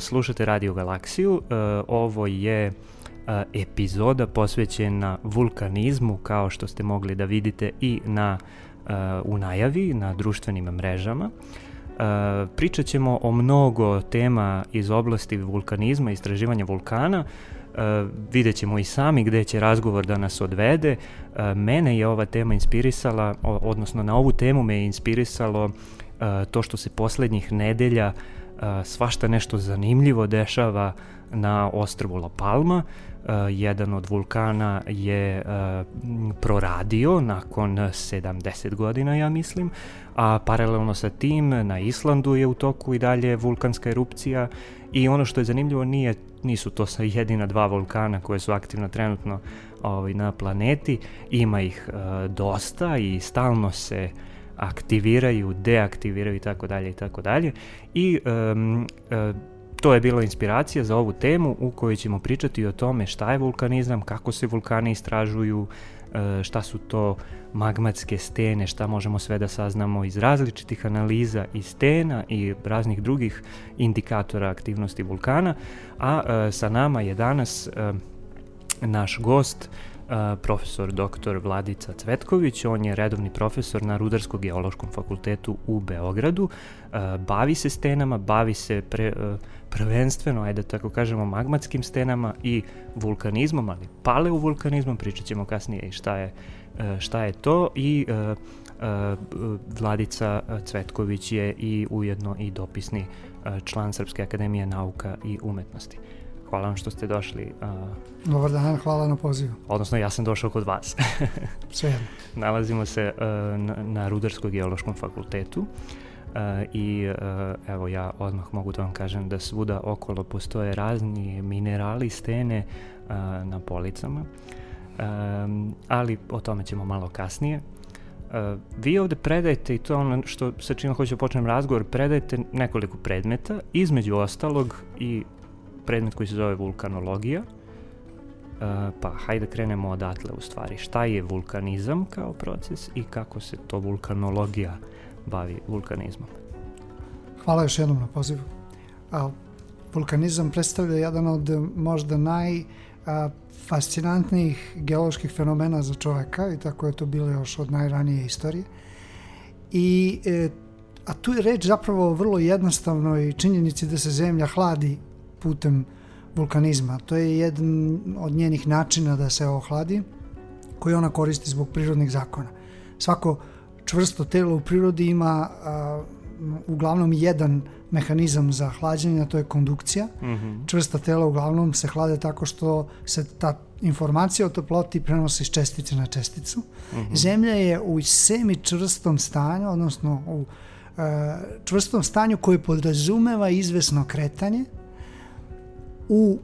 slušate Radio Galaksiju. E, ovo je epizoda posvećena vulkanizmu, kao što ste mogli da vidite i na, u najavi na društvenim mrežama. Pričat ćemo o mnogo tema iz oblasti vulkanizma, istraživanja vulkana, Uh, vidjet ćemo i sami gde će razgovor da nas odvede. Uh, mene je ova tema inspirisala, odnosno na ovu temu me je inspirisalo uh, to što se poslednjih nedelja svašta nešto zanimljivo dešava na ostrvu La Palma. Jedan od vulkana je proradio nakon 70 godina, ja mislim, a paralelno sa tim na Islandu je u toku i dalje vulkanska erupcija i ono što je zanimljivo nije nisu to sa jedina dva vulkana koje su aktivna trenutno ovaj, na planeti, ima ih uh, dosta i stalno se aktiviraju, deaktiviraju i tako dalje i tako dalje. I uh, to je bila inspiracija za ovu temu u kojoj ćemo pričati o tome šta je vulkanizam, kako se vulkani istražuju, E, šta su to magmatske stene, šta možemo sve da saznamo iz različitih analiza i stena i raznih drugih indikatora aktivnosti vulkana, a e, sa nama je danas e, naš gost profesor dr. Vladica Cvetković, on je redovni profesor na Rudarsko-geološkom fakultetu u Beogradu, bavi se stenama, bavi se pre, prvenstveno, ajde da tako kažemo, magmatskim stenama i vulkanizmom, ali paleovulkanizmom, pričat ćemo kasnije i šta je, šta je to i Vladica Cvetković je i ujedno i dopisni član Srpske akademije nauka i umetnosti. Hvala vam što ste došli. Uh, Dobar dan, hvala na pozivu. Odnosno, ja sam došao kod vas. Sve jedno. Nalazimo se uh, na, na Rudarsko-geološkom fakultetu uh, i uh, evo ja odmah mogu da vam kažem da svuda okolo postoje razni minerali, stene uh, na policama, um, ali o tome ćemo malo kasnije. Uh, vi ovde predajete, i to je ono što, sa čim hoću da počnem razgovor, predajete nekoliko predmeta, između ostalog i predmet koji se zove vulkanologija, Uh, pa hajde krenemo odatle u stvari. Šta je vulkanizam kao proces i kako se to vulkanologija bavi vulkanizmom? Hvala još jednom na pozivu. A, vulkanizam predstavlja jedan od možda najfascinantnijih geoloških fenomena za čoveka i tako je to bilo još od najranije istorije. I, e, a tu je reč zapravo o vrlo jednostavnoj činjenici da se zemlja hladi putem vulkanizma. To je jedan od njenih načina da se ohladi, koji ona koristi zbog prirodnih zakona. Svako čvrsto telo u prirodi ima a, uglavnom jedan mehanizam za hlađenje, a to je kondukcija. Mm -hmm. Čvrsta tela uglavnom se hlade tako što se ta informacija o toploti prenosi iz čestice na česticu. Mm -hmm. Zemlja je u semi čvrstom stanju, odnosno u e, čvrstom stanju koje podrazumeva izvesno kretanje, u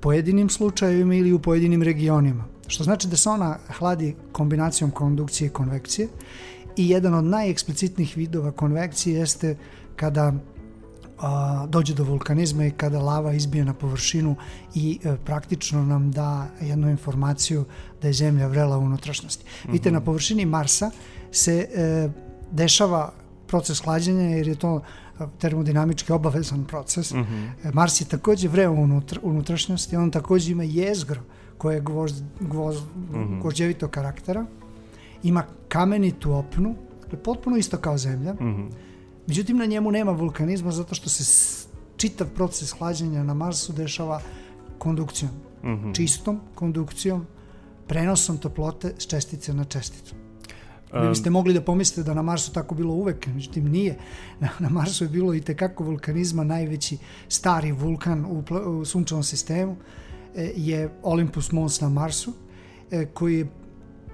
pojedinim slučajevima ili u pojedinim regionima. Što znači da se ona hladi kombinacijom kondukcije i konvekcije i jedan od najeksplicitnijih vidova konvekcije jeste kada a, dođe do vulkanizma i kada lava izbije na površinu i e, praktično nam da jednu informaciju da je zemlja vrela u unutrašnjosti. Mm -hmm. Vidite, na površini Marsa se e, dešava proces hlađenja jer je to termodinamički obavezan proces. Mm -hmm. Mars je takođe vreo unutra, unutrašnjosti, on takođe ima jezgro koje je gvožd, gvožd, mm -hmm. gvožđevito karaktera, ima kamenitu opnu, dakle potpuno isto kao Zemlja, mm -hmm. međutim na njemu nema vulkanizma zato što se čitav proces hlađenja na Marsu dešava kondukcijom, mm -hmm. čistom kondukcijom, prenosom toplote s čestice na česticu. Vi biste mogli da pomislite da na Marsu tako bilo uvek, međutim nije. Na, Marsu je bilo i tekako vulkanizma, najveći stari vulkan u, u sunčevom sistemu e, je Olympus Mons na Marsu, e, koji je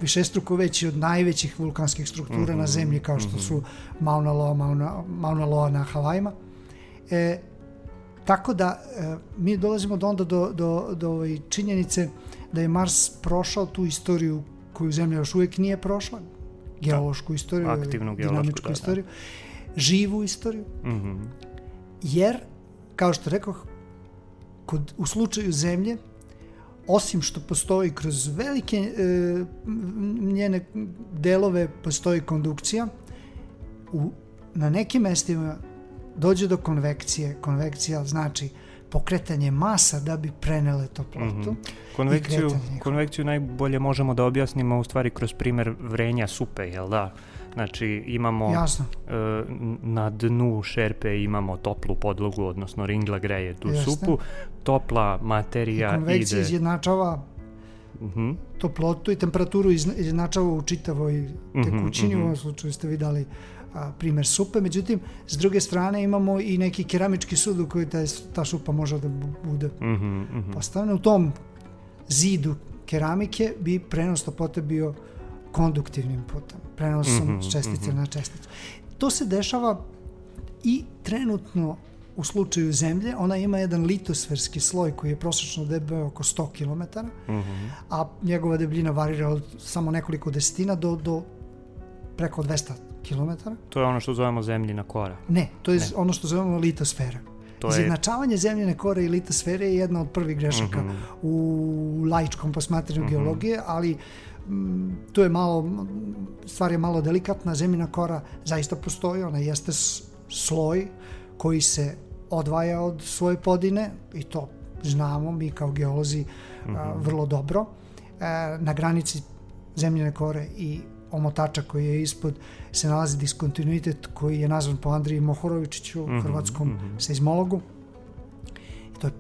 višestruko veći od najvećih vulkanskih struktura mm -hmm. na mhm, zemlji kao što -hmm. su Mauna Loa, Mauna, Mauna Loa na Havajima. E, tako da e, mi dolazimo do onda do, do, do ove činjenice da je Mars prošao tu istoriju koju Zemlja još uvijek nije prošla, geološku istoriju, aktivnu dinamičku da, istoriju, da. živu istoriju, mm -hmm. jer, kao što rekoh, kod, u slučaju zemlje, osim što postoji kroz velike e, njene delove postoji kondukcija, u, na nekim mestima dođe do konvekcije, konvekcija znači pokretanje masa da bi prenele toplotu. Mhm. Konvekciju, i kretanje. konvekciju najbolje možemo da objasnimo u stvari kroz primjer vrenja supe, jel da? Znači imamo Jasno. e, na dnu šerpe imamo toplu podlogu, odnosno ringla greje tu Jeste. supu, topla I materija konvekcija ide... izjednačava Mhm, toplotu i temperaturu izjednačava u čitavoj tekućini. mhm. U ovom slučaju ste vi dali a, primjer supe. Međutim, s druge strane imamo i neki keramički sud u koji ta, ta supa može da bu- bude mhm, mhm. postavljena. U tom zidu keramike bi prenos toplote bio konduktivnim putem, prenosom Mhm, s čestice mhm. na česticu. To se dešava i trenutno u slučaju zemlje, ona ima jedan litosferski sloj koji je prosječno debeo oko 100 km, Mhm. a njegova debljina varira od samo nekoliko desetina do, do preko 200 km. To je ono što zovemo zemljina kora. Ne, to je Ne. ono što zovemo litosfera. To je... Izjednačavanje zemljene kore i litosfere je jedna od prvih grešaka Mhm. u laičkom posmatranju Mhm. geologije, ali mm, tu je malo, mm, stvar je malo delikatna, zemljina kora zaista postoji, ona jeste sloj koji se odvaja od svoje podine i to znamo mi kao geolozi a, Mhm. vrlo dobro. E, na granici zemljene kore i омotача кој е испод се налази дисконтинуитет кој е назван по Андреј Мохоровичиќу, mm -hmm, хрватском mm -hmm. сеизмологу. И тоа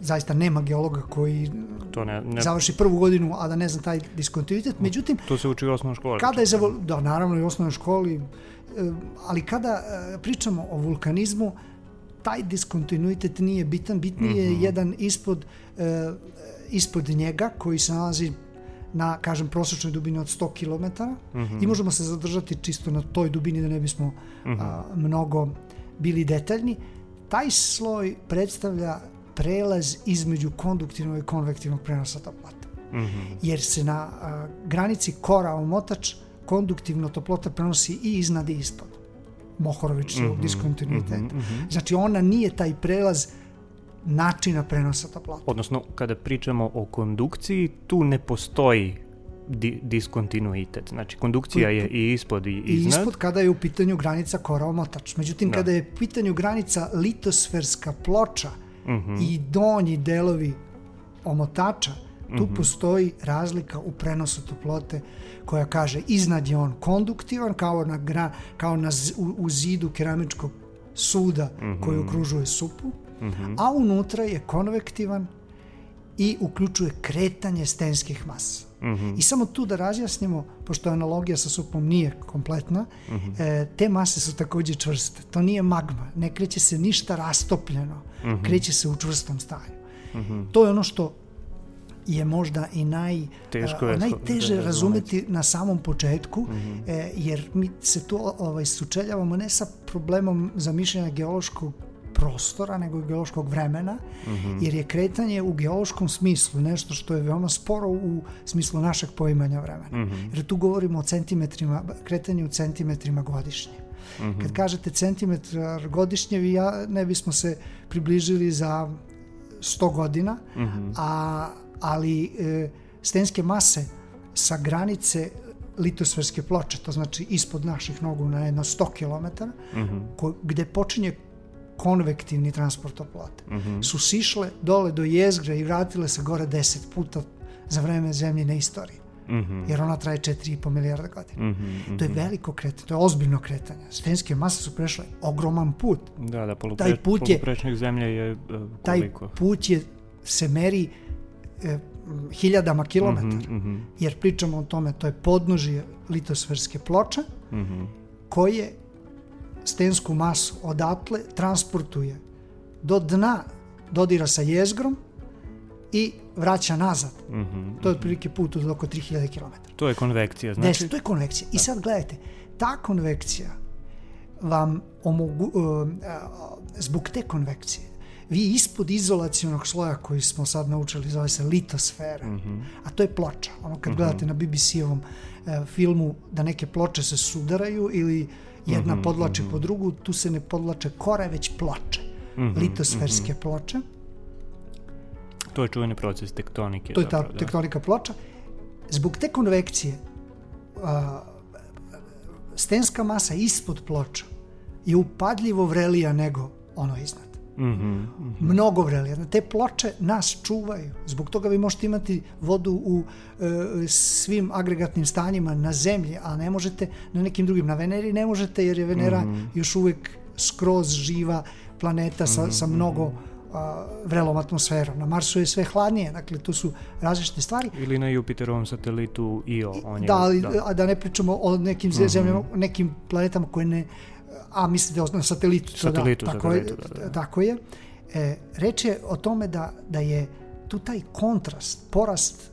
заиста нема геолога кој тоа не, не заврши прву годину а да не зна тај дисконтинуитет. Меѓутим тоа се учи во основна школа. Да, када е за да наравно и основна школа, али када причамо о вулканизму, тај дисконтинуитет не е битен, битни е mm -hmm. еден испод испод njega кој се налази na, kažem, prosječnoj dubini od 100 km Mhm. i možemo se zadržati čisto na toj dubini da ne bismo Mhm. a, mnogo bili detaljni. Taj sloj predstavlja prelaz između konduktivnog i konvektivnog prenosa toplote Mhm. jer se na a, granici kora omotač konduktivno toplota prenosi i iznad i ispod Mohorovićevog Mhm, diskontinuiteta. mhm, mhm. Znači ona nije taj prelaz načina prenosa toplote. Odnosno, kada pričamo o kondukciji, tu ne postoji di- diskontinuitet. Znači, kondukcija je i ispod i I iznad. ispod kada je u pitanju granica kora omotač. Međutim, Da. kada je u pitanju granica litosferska ploča Mhm. i donji delovi omotača, tu Mhm. postoji razlika u prenosu toplote koja kaže iznad je on konduktivan kao na, gra, kao na z- u, u zidu keramičkog suda koji okružuje supu, Mhm. a unutra je konvektivan i uključuje kretanje stenskih masa. Mhm. I samo tu da razjasnimo, pošto analogija sa supom nije kompletna, Mhm. e, te mase su također čvrste. To nije magma, ne kreće se ništa rastopljeno, Mhm. kreće se u čvrstom stanju. To je ono što je možda i naj, Teško a, je najteže da razumeti na samom početku, Mhm. e, jer mi se tu ovaj, sučeljavamo ne sa problemom zamišljanja geološkog prostora, nego geološkog vremena, Mhm. jer je kretanje u geološkom smislu nešto što je veoma sporo u smislu našeg poimanja vremena. Mhm. Jer tu govorimo o centimetrima, kretanju u centimetrima godišnje. Mhm. Kad kažete centimetar godišnje, vi ja ne bismo se približili za 100 godina, Mhm. a, ali e, stenske mase sa granice litosferske ploče, to znači ispod naših nogu na jedno 100 km, Mhm. ko, gde počinje konvektivni transport toplote, Mhm. su sišle dole do jezgre i vratile se gore 10 puta za vreme zemljine istorije, Mhm. jer ona traje 4,5 milijarda godina. Mhm. To je veliko kretanje, to je ozbiljno kretanje. Stenske mase su prešle ogroman put. Da, da, polupre, Taj put je- zemlje je e, Taj koliko? put je, se meri e, hiljadama kilometara. Mhm, mhm, jer pričamo o tome, to je podnožje litosferske ploče mhm. koje stensku masu odatle transportuje do dna, dodira sa jezgrom i vraća nazad. Mhm. To je otprilike put od oko 3000 km. To je konvekcija, Znači, znači? to je konvekcija. I sad gledajte, ta konvekcija vam omogu, uh, uh, zbog te konvekcije vi ispod izolacionog sloja koji smo sad naučili, zove se litosfera, Mhm. a to je ploča. Ono kad gledate na BBC-ovom e, filmu da neke ploče se sudaraju ili jedna Mhm, podlači po drugu, tu se ne podlače kore, već ploče. Mhm, Litosferske ploče, To je čuveni proces tektonike. to je ta zapravo, da. tektonika ploča. Zbog te konvekcije a, stenska masa ispod ploča je upadljivo vrelija nego ono iznad. Mhm, Mnogo vrelija. Te ploče nas čuvaju. Zbog toga vi možete imati vodu u e, svim agregatnim stanjima na zemlji, a ne možete na nekim drugim. Na Veneri ne možete jer je Venera Mhm. još uvek skroz živa planeta sa, sa mnogo a, vrelom atmosferom. Na Marsu je sve hladnije, dakle tu su različite stvari. Ili na Jupiterovom satelitu Io. On je, Da, ali a da ne pričamo o nekim Mhm. zemljama, nekim planetama koje ne, a mislite o- na satelitu, to Satelitu, da, tako, je, satelitu, da, da. tako je. E, reč je o tome da, da je tu taj kontrast, porast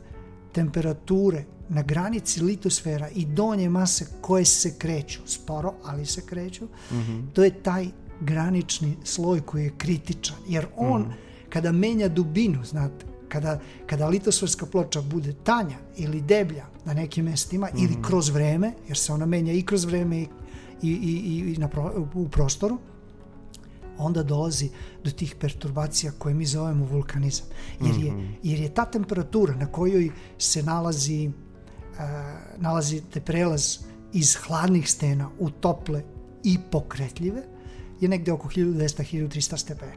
temperature na granici litosfera i donje mase koje se kreću, sporo, ali se kreću, Mhm. to je taj granični sloj koji je kritičan, jer on kada menja dubinu, znate, kada, kada litosferska ploča bude tanja ili deblja na nekim mestima ili kroz vreme, jer se ona menja i kroz vreme i, i, i, i na pro- u prostoru, onda dolazi do tih perturbacija koje mi zovemo vulkanizam. Jer je, jer je ta temperatura na kojoj se nalazi uh, nalazite prelaz iz hladnih stena u tople i pokretljive je negde oko 1200-1300 stepeni.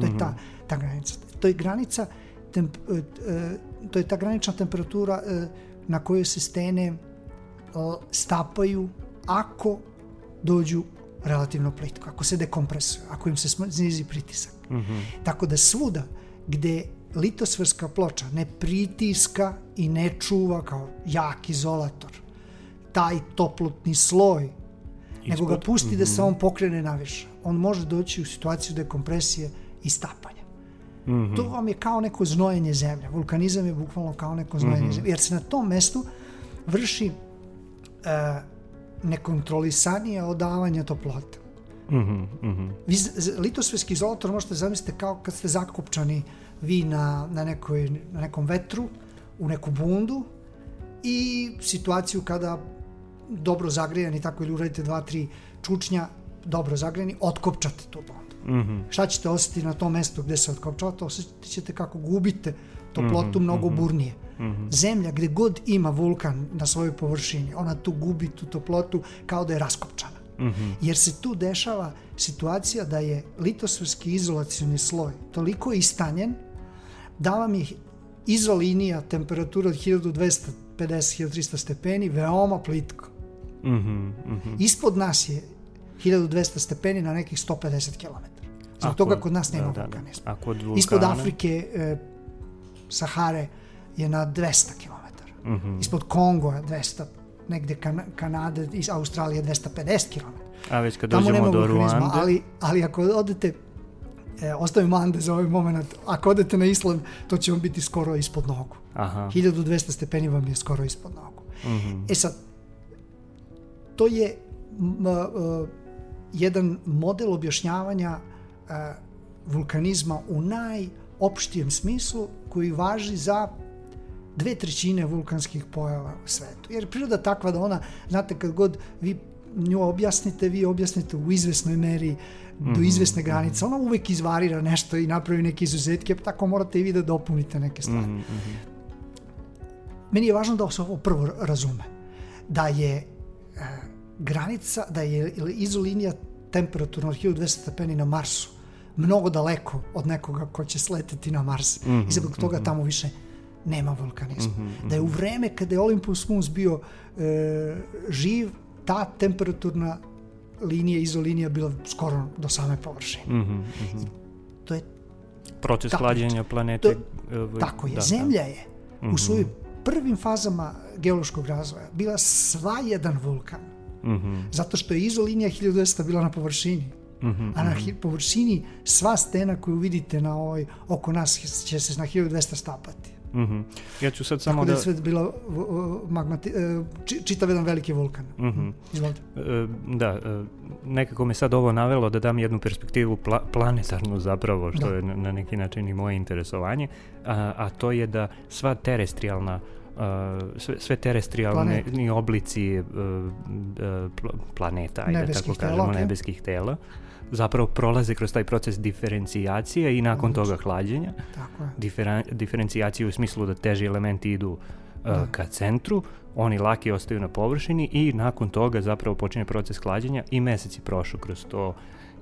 To je ta, ta granica. To je granica temp, e, e, to je ta granična temperatura e, na kojoj se stene e, stapaju ako dođu relativno plitko, ako se dekompresuju, ako im se snizi pritisak. Tako da svuda gde litosferska ploča ne pritiska i ne čuva kao jak izolator taj toplotni sloj, nego ga Ispod. pusti da se on pokrene naviše. On može doći u situaciju dekompresije i stapanja. Mhm. To vam je kao neko znojenje zemlje. Vulkanizam je bukvalno kao neko znojenje zemlje. Jer se na tom mestu vrši e, nekontrolisanije odavanje toplote. Mhm, mhm. Vi litosferski izolator možete zamisliti kao kad ste zakopčani vi na, na, nekoj, na nekom vetru, u neku bundu i situaciju kada dobro zagrejani, tako ili uradite dva, tri čučnja, dobro zagrejani, otkopčate tu bundu. Mhm. Šta ćete osjetiti na tom mestu gde se otkopčavate? Osjetit ćete kako gubite toplotu mnogo burnije. Zemlja gde god ima vulkan na svojoj površini, ona tu gubi tu toplotu kao da je raskopčana. Jer se tu dešava situacija da je litosferski izolacioni sloj toliko istanjen da vam je izolinija temperatura od 1250-1300 stepeni veoma plitko. Mhm, mhm. Ispod nas je 1200 stepeni na nekih 150 km. Zbog toga kod- nas nema da, da, da. vulkanizma. A kod Ispod? Afrike, e, Sahare je na 200 km. Mhm. Ispod Kongoa 200, negde kan Kanade, iz Australije 250 km. A već kad Tamo dođemo do Ruande, ali, ali ako odete, e, ostavimo Ande za ovaj moment, ako odete na Island, to će vam biti skoro ispod nogu. aha, 1200 stepeni vam je skoro ispod nogu. mhm, E sad, to je m, e, jedan model objašnjavanja e, vulkanizma u najopštijem smislu koji važi za dve trećine vulkanskih pojava u svetu. Jer priroda takva da ona, znate, kad god vi nju objasnite, vi objasnite u izvesnoj meri do izvesne granice. Ona uvek izvarira nešto i napravi neke izuzetke, tako morate i vi da dopunite neke stvari. mhm, mhm. Meni je važno da se ovo prvo razume. Da je e, granica, da je izolinija temperaturna od 1200 stepeni na Marsu mnogo daleko od nekoga ko će sleteti na Mars. I zbog toga tamo više nema vulkanizma. Da je u vreme kada je Olympus Mons bio e, živ, ta temperaturna linija, izolinija bila skoro do same površine. Mhm, mhm. To je Proces Ta hlađenja planete. To- e, Tako je. da, da. Zemlja je u svojim prvim fazama geološkog razvoja bila sva jedan vulkan. Mhm, Zato što je izolinija 1200 bila na površini. mhm, A na hi- površini sva stena koju vidite na ovoj, oko nas će se na 1200 stapati. Mhm. Ja ću sad Tako samo da da... je sve bilo magmati, e, či- čitav jedan veliki vulkan. Mhm. Izvolite. E, Da, e, nekako me sad ovo navelo da dam jednu perspektivu pla- planetarnu zapravo, što Da. je na, na neki način i moje interesovanje, a, a to je da sva terestrijalna a, sve, sve terestrijalni Planeti. oblici e, e, pl- planeta, ajde Nebeskih tako tela, kažemo, okej. nebeskih tela, zapravo prolaze kroz taj proces diferencijacije i nakon Odlično. toga hlađenja. Tako je. Diferen, diferencijacije u smislu da teži elementi idu da. ka centru, oni laki ostaju na površini i nakon toga zapravo počinje proces hlađenja i meseci prošao kroz to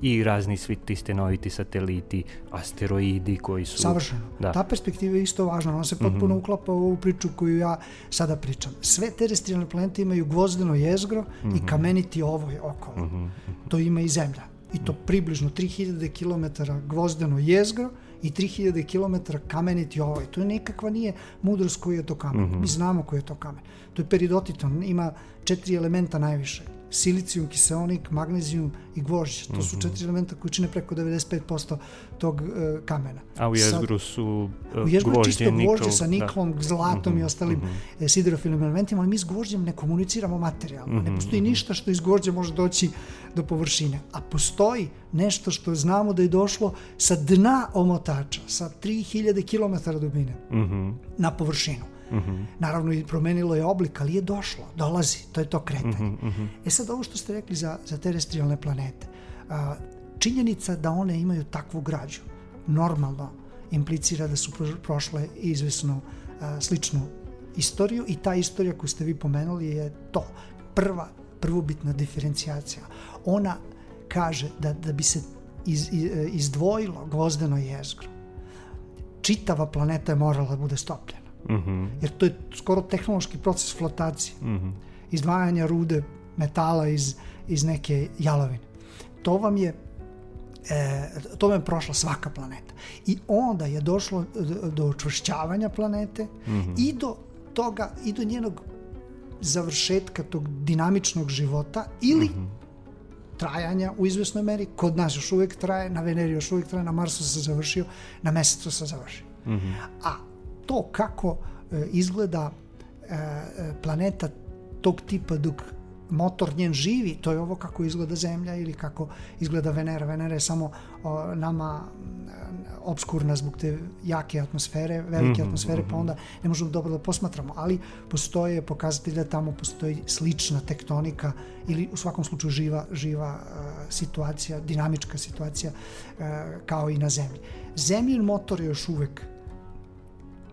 i razni svi ti stenoviti sateliti, asteroidi koji su... Savršeno. Da. Ta perspektiva je isto važna, ona se potpuno mm -hmm. uklapa u ovu priču koju ja sada pričam. Sve terestrijalne planete imaju gvozdeno jezgro mm -hmm. i mhm. kameniti ovoj okolo. Mm -hmm. To ima i Zemlja. I to približno 3000 km gvozdeno jezgro i 3000 km kameniti ovaj. To je nekakva nije mudrost koji je to kamen. Mm -hmm. Mi znamo koji je to kamen. To je peridotiton, ima četiri elementa najviše silicijum, kiseonik, magnezijum i gvožđe. To su mhm. četiri elementa koji čine preko 95% tog uh, kamena. A u jezgru su uh, U jezgru gvožđe, čisto gvožđe sa da. niklom, da. zlatom mm -hmm, i ostalim mm -hmm. siderofilnim elementima, ali mi s gvožđem ne komuniciramo materijalno. Mm -hmm. Ne mhm, postoji mhm. ništa što iz gvožđa može doći do površine. A postoji nešto što znamo da je došlo sa dna omotača, sa 3000 km dubine, mm -hmm. na površinu. Mm -hmm. Naravno promenilo je oblik, ali je došlo, dolazi, to je to kretanje. Mm -hmm. E sad ovo što ste rekli za, za terestrijalne planete, a, činjenica da one imaju takvu građu, normalno implicira da su prošle izvesno a, sličnu istoriju i ta istorija koju ste vi pomenuli je to, prva, prvobitna diferencijacija. Ona kaže da, da bi se iz, izdvojilo gvozdeno jezgro, čitava planeta je morala da bude stopljena. Mm -hmm. Jer to je skoro tehnološki proces flotacije. Mm -hmm. Izdvajanja rude metala iz, iz neke jalovine. To vam je e, to vam je prošla svaka planeta. I onda je došlo do, učvršćavanja planete mm -hmm. i do toga, i do njenog završetka tog dinamičnog života ili mm -hmm. trajanja u izvesnoj meri. Kod nas još uvijek traje, na Veneri još uvijek traje, na Marsu se završio, na Mesecu se završio. Mm -hmm. A to kako e, izgleda e, e, planeta tog tipa dok motor njen živi, to je ovo kako izgleda Zemlja ili kako izgleda Venera. Venera je samo o, nama obskurna zbog te jake atmosfere, velike mm -hmm, atmosfere, pa mhm. onda ne možemo dobro da posmatramo, ali postoje pokazatelj da tamo postoji slična tektonika ili u svakom slučaju živa, živa uh, situacija, dinamička situacija uh, kao i na Zemlji. Zemljin motor je još uvek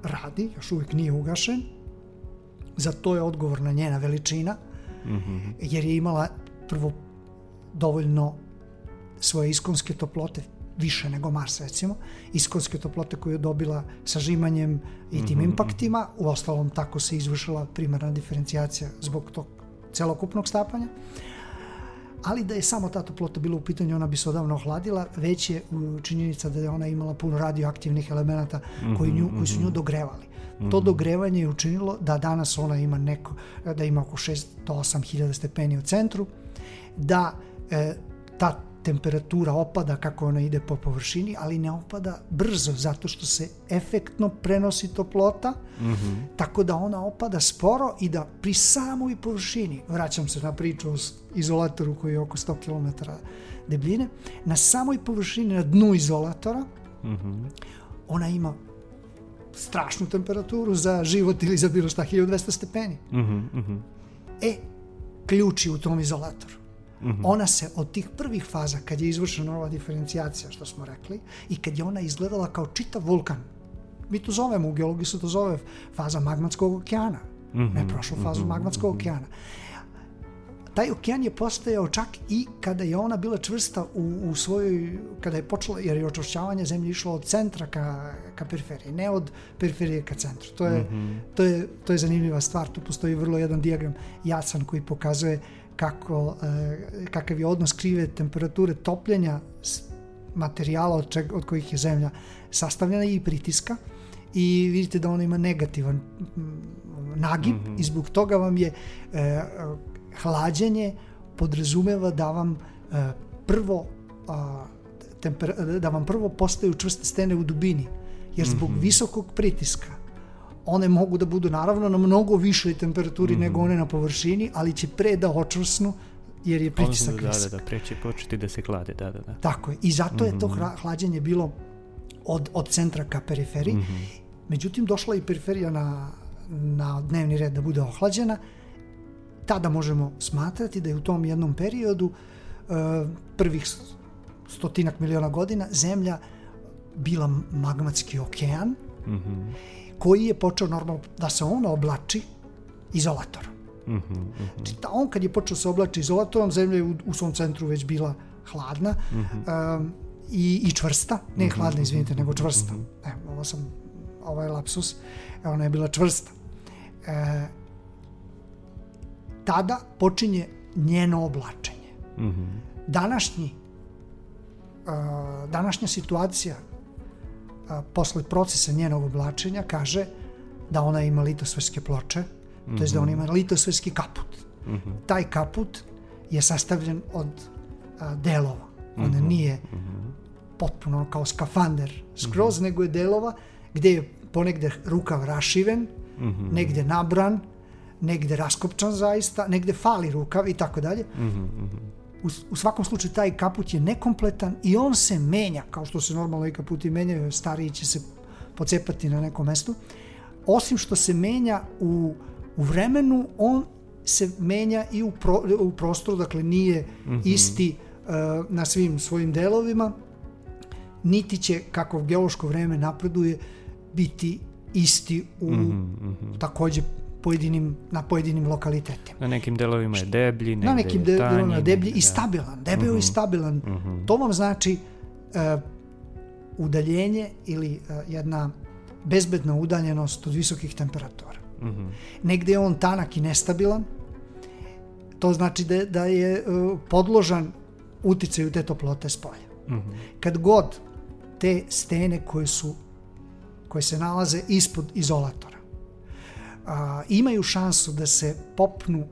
radi, još uvijek nije ugašen, za to je odgovorna njena veličina, mm -hmm. jer je imala prvo dovoljno svoje iskonske toplote, više nego Mars recimo, iskonske toplote koje je dobila sa žimanjem i tim mm -hmm. impaktima, u ostalom tako se izvršila primarna diferencijacija zbog tog celokupnog stapanja. Ali da je samo ta toplota bila u pitanju, ona bi se odavno ohladila, već je činjenica da je ona imala puno radioaktivnih elemenata koji, nju, koji su nju mhm. dogrevali. To mhm. dogrevanje je učinilo da danas ona ima neko, da ima oko 6 do 8 hiljada stepeni u centru, da e, ta temperatura opada kako ona ide po površini, ali ne opada brzo zato što se efektno prenosi toplota, mm -hmm. tako da ona opada sporo i da pri samoj površini, vraćam se na priču o izolatoru koji je oko 100 km debljine, na samoj površini, na dnu izolatora, mm -hmm. ona ima strašnu temperaturu za život ili za bilo šta, 1200 stepeni. Mm -hmm. E, ključi u tom izolatoru. Mm -hmm. Ona se od tih prvih faza, kad je izvršena ova diferencijacija, što smo rekli, i kad je ona izgledala kao čitav vulkan, mi to zovemo, u geologiji se to zove faza magmatskog okeana, mm -hmm. ne prošlu fazu mm -hmm. magmatskog mhm. okeana. Taj okean je postojao čak i kada je ona bila čvrsta u, u svojoj, kada je počela, jer je očvršćavanje zemlje išlo od centra ka, ka periferiji, ne od periferije ka centru. To je, mm -hmm. to je, to je zanimljiva stvar, tu postoji vrlo jedan diagram jasan koji pokazuje uh, kako, e, kakav je odnos krive temperature topljenja materijala od, čeg, od kojih je zemlja sastavljena i pritiska i vidite da ona ima negativan nagib mm -hmm. i zbog toga vam je e, hlađenje podrazumeva da vam e, prvo a, temper, da vam prvo postaju čvrste stene u dubini jer zbog mm -hmm. visokog pritiska one mogu da budu naravno na mnogo višoj temperaturi mm -hmm. nego one na površini, ali će pre da očvrsnu jer je pritisak da, da, da, pre će početi da se klade, da, da, da. Tako je, i zato je to mhm. hlađenje bilo od, od centra ka periferiji. Mm -hmm. Međutim, došla i periferija na, na dnevni red da bude ohlađena, tada možemo smatrati da je u tom jednom periodu uh, prvih stotinak miliona godina zemlja bila magmatski okean, Mhm. Koji je počeo normalno da se on oblači izolatorom. Mhm, mhm. Znači, ta- on kad je počeo se oblači izolatorom, zemlja je u, u svom centru već bila hladna um, i, i čvrsta. Ne hladna, izvinite, nego čvrsta. Ne, ovo sam, ovo je lapsus. E, Ona je bila čvrsta. E, tada počinje njeno oblačenje. Mhm. Današnji, a, današnja situacija a, posle procesa njenog oblačenja kaže da ona ima litosferske ploče, to jest da ona ima litosferski kaput. Mhm. Taj kaput je sastavljen od a, delova. Ona nije potpuno kao skafander skroz, nego je delova gde je ponegde rukav rašiven, Mhm. negde nabran, negde raskopčan zaista, negde fali rukav i tako dalje. Mhm, mhm. U, u svakom slučaju taj kaput je nekompletan i on se menja, kao što se normalno i kaputi menjaju, stariji će se pocepati na nekom mestu. Osim što se menja u, u vremenu, on se menja i u, pro, u prostoru, dakle nije isti uh, na svim svojim delovima, niti će, kako geološko vreme napreduje, biti isti u takođe pojedinim, na pojedinim lokalitetima. Na nekim delovima je deblji, negde Na nekim je de- tanji, delovima deblji negde, i da. stabilan, debeo i stabilan. To vam znači e, udaljenje ili e, jedna bezbedna udaljenost od visokih temperatura. Mhm. Negde je on tanak i nestabilan, to znači da, da je e, podložan uticaju te toplote s polja. Mhm. Kad god te stene koje su koje se nalaze ispod izolatora a, imaju šansu da se popnu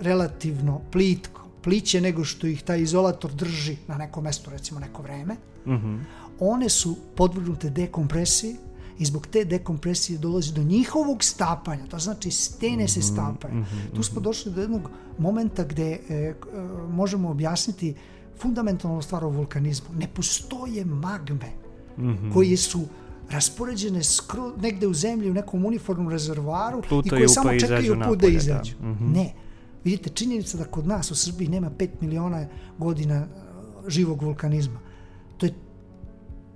relativno plitko, pliće nego što ih taj izolator drži na nekom mestu, recimo neko vreme, Mhm. one su podvrgnute dekompresiji i zbog te dekompresije dolazi do njihovog stapanja, to znači stene se stapaju. Tu smo došli do jednog momenta gde e, e, možemo objasniti fundamentalnu stvar o vulkanizmu. Ne postoje magme koje su raspoređene skro, negde u zemlji u nekom uniformnom rezervoaru i Plutaju koje samo pa čekaju put da da. izađu. Mhm. Ne. Vidite, činjenica da kod nas u Srbiji nema 5 miliona godina e, živog vulkanizma. To je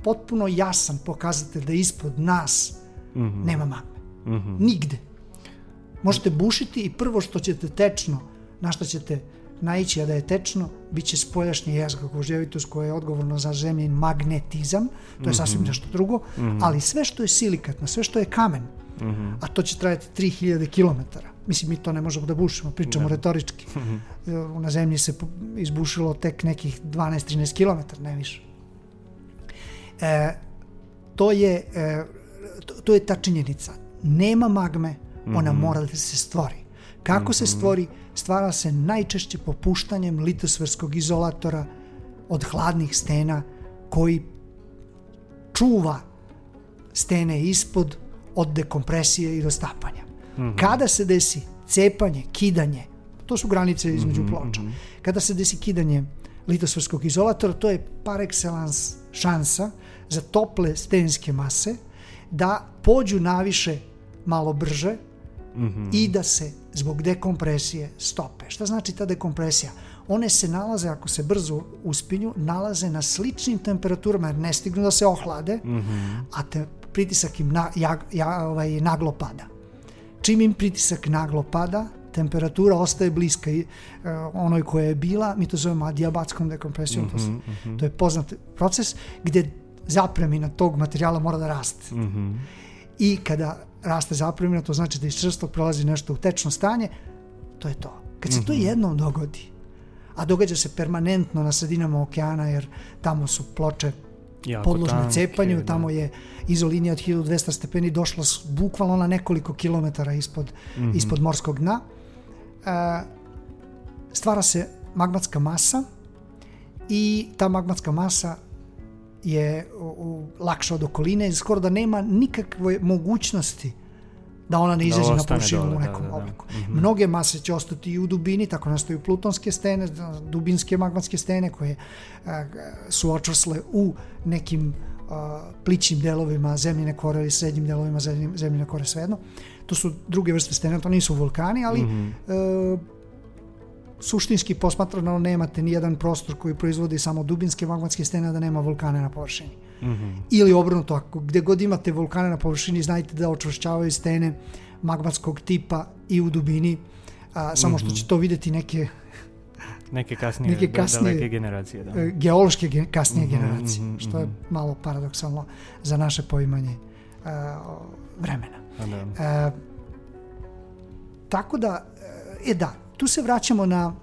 potpuno jasan pokazatelj da ispod nas Mhm. nema magme. Mhm. Nigde. Možete bušiti i prvo što ćete tečno, na što ćete naići, a da je tečno, bit će spoljašnje jezga koževitus koje je odgovorno za zemljin magnetizam, to je sasvim nešto drugo, ali sve što je silikatno, sve što je kamen, Mhm. a to će trajati 3000 km. Mislim, mi to ne možemo da bušimo, pričamo retorički. E, Na zemlji se izbušilo tek nekih 12-13 km, ne više. E, to je e, to, to je ta činjenica. Nema magme, ona mora da se stvori. Kako se stvori? Stvara se najčešće popuštanjem litosferskog izolatora od hladnih stena koji čuva stene ispod od dekompresije i dostapanja. Kada se desi cepanje, kidanje, to su granice između ploča. Kada se desi kidanje litosferskog izolatora, to je par excellence šansa za tople stenske mase da pođu naviše malo brže i da se zbog dekompresije stope. Šta znači ta dekompresija? One se nalaze, ako se brzo uspinju, nalaze na sličnim temperaturama jer ne stignu da se ohlade, a te, pritisak im na, ja, ja, ovaj, naglo pada. Čim im pritisak naglo pada, temperatura ostaje bliska i, uh, onoj koja je bila, mi to zovemo adiabatskom dekompresijom, to, se- to je poznat proces gde zapremina tog materijala mora da raste. Mhm. I kada raste zapremina, to znači da iz čvrstog prelazi nešto u tečno stanje, to je to. Kad se to jednom dogodi, a događa se permanentno na sredinama okeana, jer tamo su ploče Jako podložne tanke, cepanju, da. tamo je izolinija od 1200 stepeni došla bukvalno na nekoliko kilometara ispod, Mhm. ispod morskog dna. E, stvara se magmatska masa i ta magmatska masa je lakša od okoline i skoro da nema nikakve mogućnosti da ona ne izađe na površinu u da, nekom da, da. obliku. Mnoge mase će ostati i u dubini, tako nastaju plutonske stene, dubinske magmatske stene koje a, su očvrsle u nekim a, plićim delovima zemljine kore ili srednjim delovima zemljine, kore svejedno. To su druge vrste stena, to nisu vulkani, ali e, suštinski posmatrano nemate ni jedan prostor koji proizvodi samo dubinske magmatske stene da nema vulkane na površini. Mhm. Ili obrnuto, ako gde god imate vulkane na površini, znajte da očvršćavaju stene magmatskog tipa i u dubini, a, samo što će to videti neke Neke kasnije, Neke da- kasnije- daleke generacije, da. e, geološke ge- kasnije Mhm, generacije, mhm, što je mhm. malo paradoksalno za naše poimanje a, vremena. Pa da. E, tako da, e da, tu se vraćamo na,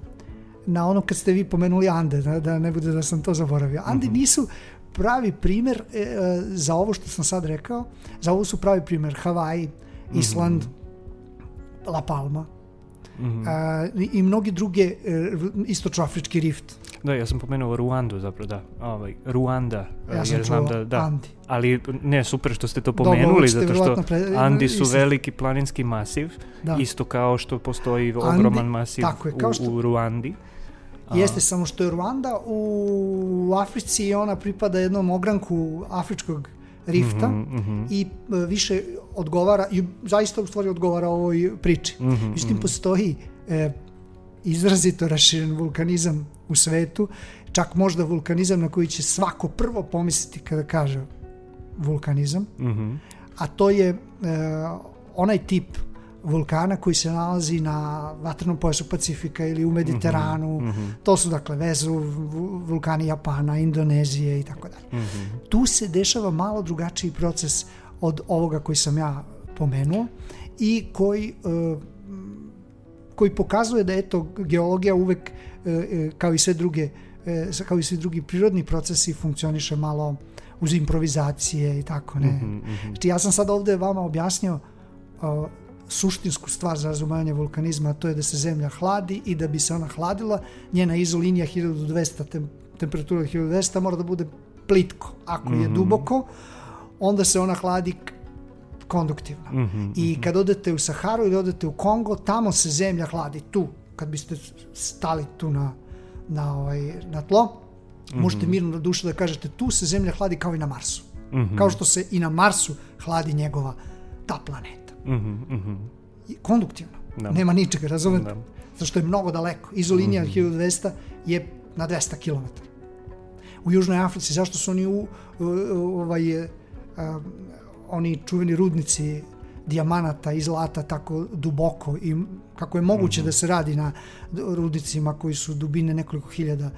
na ono kad ste vi pomenuli Ande, da, da ne bude da sam to zaboravio. Andi Mhm. nisu pravi primer e, e, za ovo što sam sad rekao, za ovo su pravi primer Hawaii, Island, La Palma Mhm. e, i- i mnogi druge e, istočnoafrički rift. Da, ja sam pomenuo Ruandu zapravo, da. Ovaj, Ruanda, Ja sam jer znam čuo da, da. Andi. Ali ne, super što ste to Dobro, pomenuli, ćete zato što pre- Andi su veliki planinski masiv, Da. isto kao što postoji ogroman masiv tako je, kao u, što- u Ruandi. A, Jeste, samo što je Ruanda u Africi i ona pripada jednom ogranku afričkog rifta mhm, mhm, i e, više odgovara, i zaista u stvari odgovara ovoj priči. mhm, Međutim, mhm. postoji e, izrazito raširen vulkanizam u svetu, čak možda vulkanizam na koji će svako prvo pomisliti kada kaže vulkanizam, Mhm, a to je e, onaj tip vulkana koji se nalazi na vatrenom pojasu Pacifika ili u Mediteranu. mhm, To su dakle vezu vulkani Japana, Indonezije i tako dalje. mhm. Tu se dešava malo drugačiji proces od ovoga koji sam ja pomenuo i koji e, koji pokazuje da eto geologija uvek e, e, kao i sve druge e, kao i svi drugi prirodni procesi funkcioniše malo uz improvizacije i tako ne. Mhm, mhm. Znači ja sam sad ovde vama objasnio uh, suštinsku stvar za razumevanje vulkanizma, a to je da se zemlja hladi i da bi se ona hladila, njena izolinija 1200, tem, temperatura 1200 mora da bude plitko. Ako je Mhm. duboko, onda se ona hladi k- konduktivno. Mhm, I kad odete u Saharu ili odete u Kongo, tamo se zemlja hladi tu. Kad biste stali tu na, na, ovaj, na tlo, možete mirno na dušu da kažete tu se zemlja hladi kao i na Marsu. mhm, Kao što se i na Marsu hladi njegova ta planeta. mhm, mhm. I Konduktivno. Da. Nema ničega, razumete? Da. Zato što je mnogo daleko. Izolinija Mhm. 1200 je na 200 km. U Južnoj Africi, zašto su oni u, u- u- ovaj, oni čuveni rudnici dijamanata i zlata tako duboko i kako je moguće Mhm. da se radi na rudnicima koji su dubine nekoliko hiljada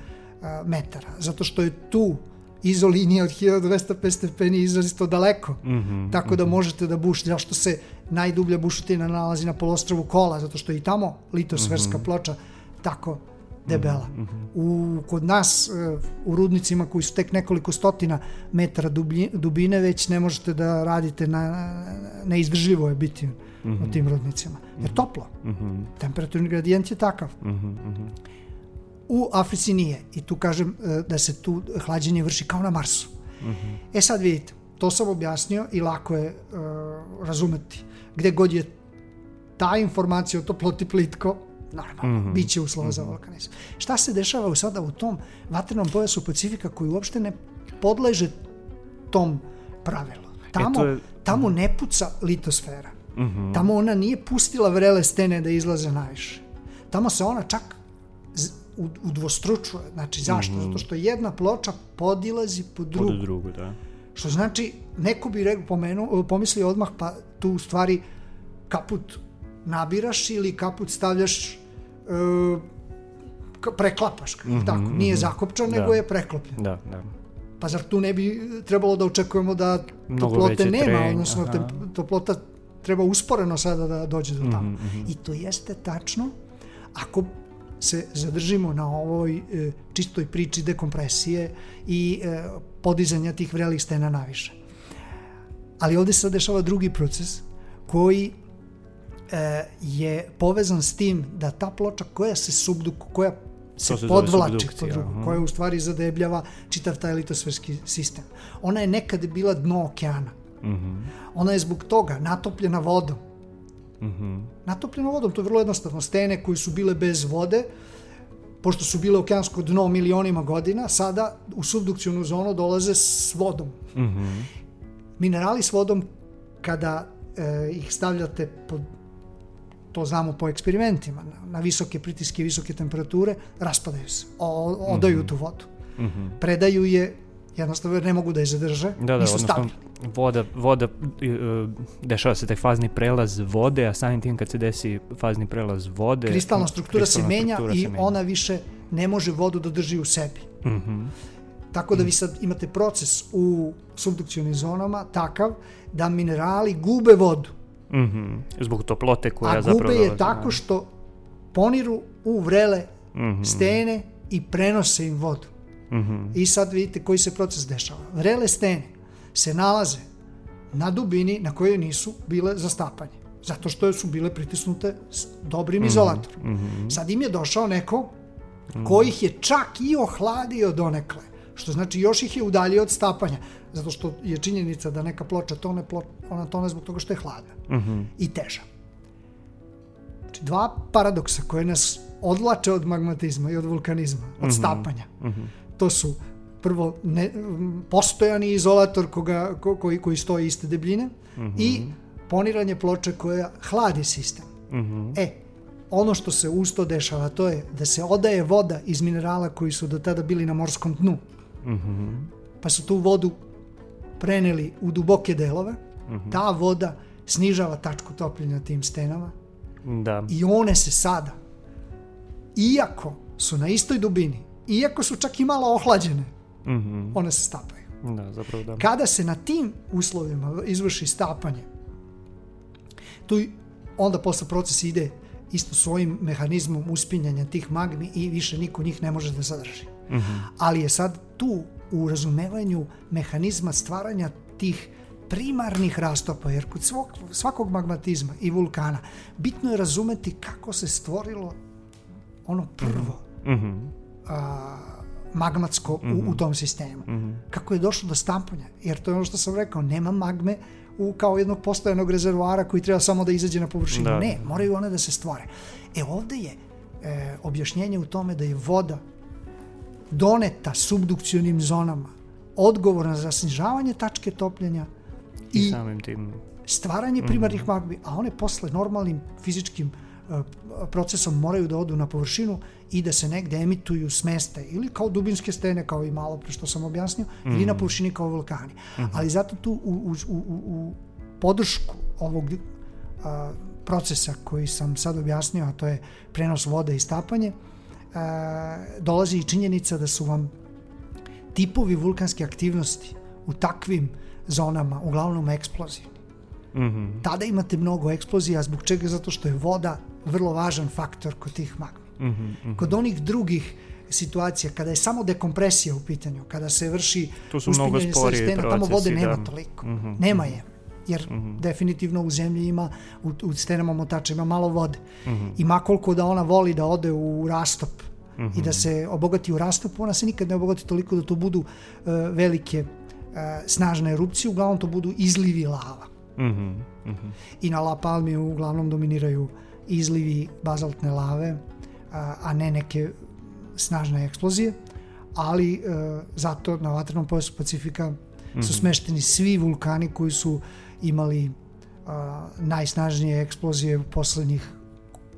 a, metara. Zato što je tu izolinija od 1205 stepeni izrazito daleko. Mhm, Tako da možete da bušite, zašto se najdublja bušotina nalazi na polostrovu Kola, zato što je i tamo litosferska ploča tako debela. U, kod nas e, u rudnicima koji su tek nekoliko stotina metara dubine već ne možete da radite na neizdržljivo je biti u tim rudnicima. Jer toplo, mhm, temperaturni gradijent je takav. mhm, mhm. U Africi nije i tu kažem e, da se tu hlađenje vrši kao na Marsu. E sad vidite, to sam objasnio i lako je e, razumeti. Gde god je ta informacija o toploti plitko, normalno, Mhm. bit će uslova za vulkanizam. Šta se dešava u sada u tom vatrenom pojasu Pacifika koji uopšte ne podleže tom pravilu? Tamo, to je- tamo ne puca litosfera. Mhm. Tamo ona nije pustila vrele stene da izlaze najviše. Tamo se ona čak udvostručuje. Znači, zašto? Zato što jedna ploča podilazi po drugu. Pod drugu, da. Što znači, neko bi rekao, pomenu, pomislio odmah, pa tu u stvari kaput nabiraš ili kaput stavljaš e, preklapaš, kako tako, nije zakopčan, Da. nego je preklopljen. Da, da. Pa zar tu ne bi trebalo da očekujemo da Mnogo toplote nema, trenje, odnosno aha. temp- toplota treba usporeno sada da dođe do tamo. Mhm, I to jeste tačno ako se zadržimo na ovoj e, čistoj priči dekompresije i e, podizanja tih vrelih stena naviše. Ali ovde se dešava drugi proces koji je povezan s tim da ta ploča koja se subduk, koja se, se podvlači pod aha. koja u stvari zadebljava čitav taj litosferski sistem. Ona je nekad bila dno okeana. Mhm, Ona je zbog toga natopljena vodom. mhm, Natopljena vodom, to je vrlo jednostavno. Stene koje su bile bez vode, pošto su bile okeansko dno milionima godina, sada u subdukcijonu zonu dolaze s vodom. mhm, Minerali s vodom, kada e, ih stavljate pod to znamo po eksperimentima, na, na visoke pritiske i visoke temperature, raspadaju se, o, odaju tu vodu. Mhm. Predaju je, jednostavno jer ne mogu da je zadrže, Da, da, nisu odnosno stabilni. voda, voda e, dešava se taj fazni prelaz vode, a samim tim kad se desi fazni prelaz vode... Kristalna struktura se kristalna menja struktura i se menja. ona više ne može vodu da drži u sebi. Mhm. Tako da vi sad imate proces u subdukcionim zonama takav da minerali gube vodu, Mhm. Zbog toplote koja a zapravo gube je dolazi, tako da. što poniru u vrele Mhm. stene i prenose im vodu. Mhm. I sad vidite koji se proces dešava. Vrele stene se nalaze na dubini na kojoj nisu bile za stapanje. Zato što su bile pritisnute s dobrim izolatorom. Mhm. Sad im je došao neko ko ih je čak i ohladio donekle. Što znači još ih je udaljio od stapanja. Zato što je činjenica da neka ploča tone, ona tone zbog toga što je hladna Mhm. i teža. Znači, dva paradoksa koje nas odvlače od magmatizma i od vulkanizma, od stapanja. Mhm. To su prvo ne, postojani izolator koga, ko, koji, koji stoji iste debljine i poniranje ploče koja hladi sistem. Mhm. E, ono što se uz to dešava to je da se odaje voda iz minerala koji su do tada bili na morskom dnu. Mhm. Pa su tu vodu preneli u duboke delove. Ta voda snižava tačku topljenja tim stenama Da. i one se sada, iako su na istoj dubini, iako su čak i malo ohlađene, Mhm. one se stapaju. Da, zapravo da. Kada se na tim uslovima izvrši stapanje, tu onda posle proces ide isto svojim mehanizmom uspinjanja tih magmi i više niko njih ne može da zadrži. Mhm. Ali je sad tu u razumevanju mehanizma stvaranja tih primarnih rastopa, jer kod svog, svakog magmatizma i vulkana bitno je razumeti kako se stvorilo ono prvo Mhm. a, magmatsko u, u tom sistemu. Kako je došlo do stampanja, jer to je ono što sam rekao, nema magme u, kao jednog postojanog rezervoara koji treba samo da izađe na površinu. Da. Ne, moraju one da se stvore. E ovde je e, objašnjenje u tome da je voda doneta subdukcionim zonama odgovorna za snižavanje tačke topljenja I, i samim tim... stvaranje primarnih magmi, a one posle normalnim fizičkim e, procesom moraju da odu na površinu i da se negde emituju, smeste ili kao dubinske stene, kao i malo pre što sam objasnio, ili na površini kao vulkani. Ali zato tu u, u, u, u- podršku ovog a, procesa koji sam sad objasnio, a to je prenos vode i stapanje, dolazi i činjenica da su vam tipovi vulkanske aktivnosti u takvim zonama uglavnom eksplozivni Mhm. tada imate mnogo eksplozija, zbog čega? Zato što je voda vrlo važan faktor kod tih magmi. Mhm. Mhm. Kod onih drugih situacija, kada je samo dekompresija u pitanju, kada se vrši Tu su mnogo sporiji stena, tamo vode nema da. toliko. Mhm. Nema je. Jer definitivno u zemlji ima, u, u stenama motača ima malo vode. Mhm. I makoliko da ona voli da ode u rastop i da se obogati u rastopu, ona se nikad ne obogati toliko da to budu e, velike e, snažne erupcije, uglavnom to budu izlivi lava Mhm. Mhm. i na La Palmi uglavnom dominiraju izlivi bazaltne lave, a, a ne neke snažne eksplozije, ali e, zato na vatrenom pojasu Pacifika su smešteni svi vulkani koji su imali a, najsnažnije eksplozije u poslednjih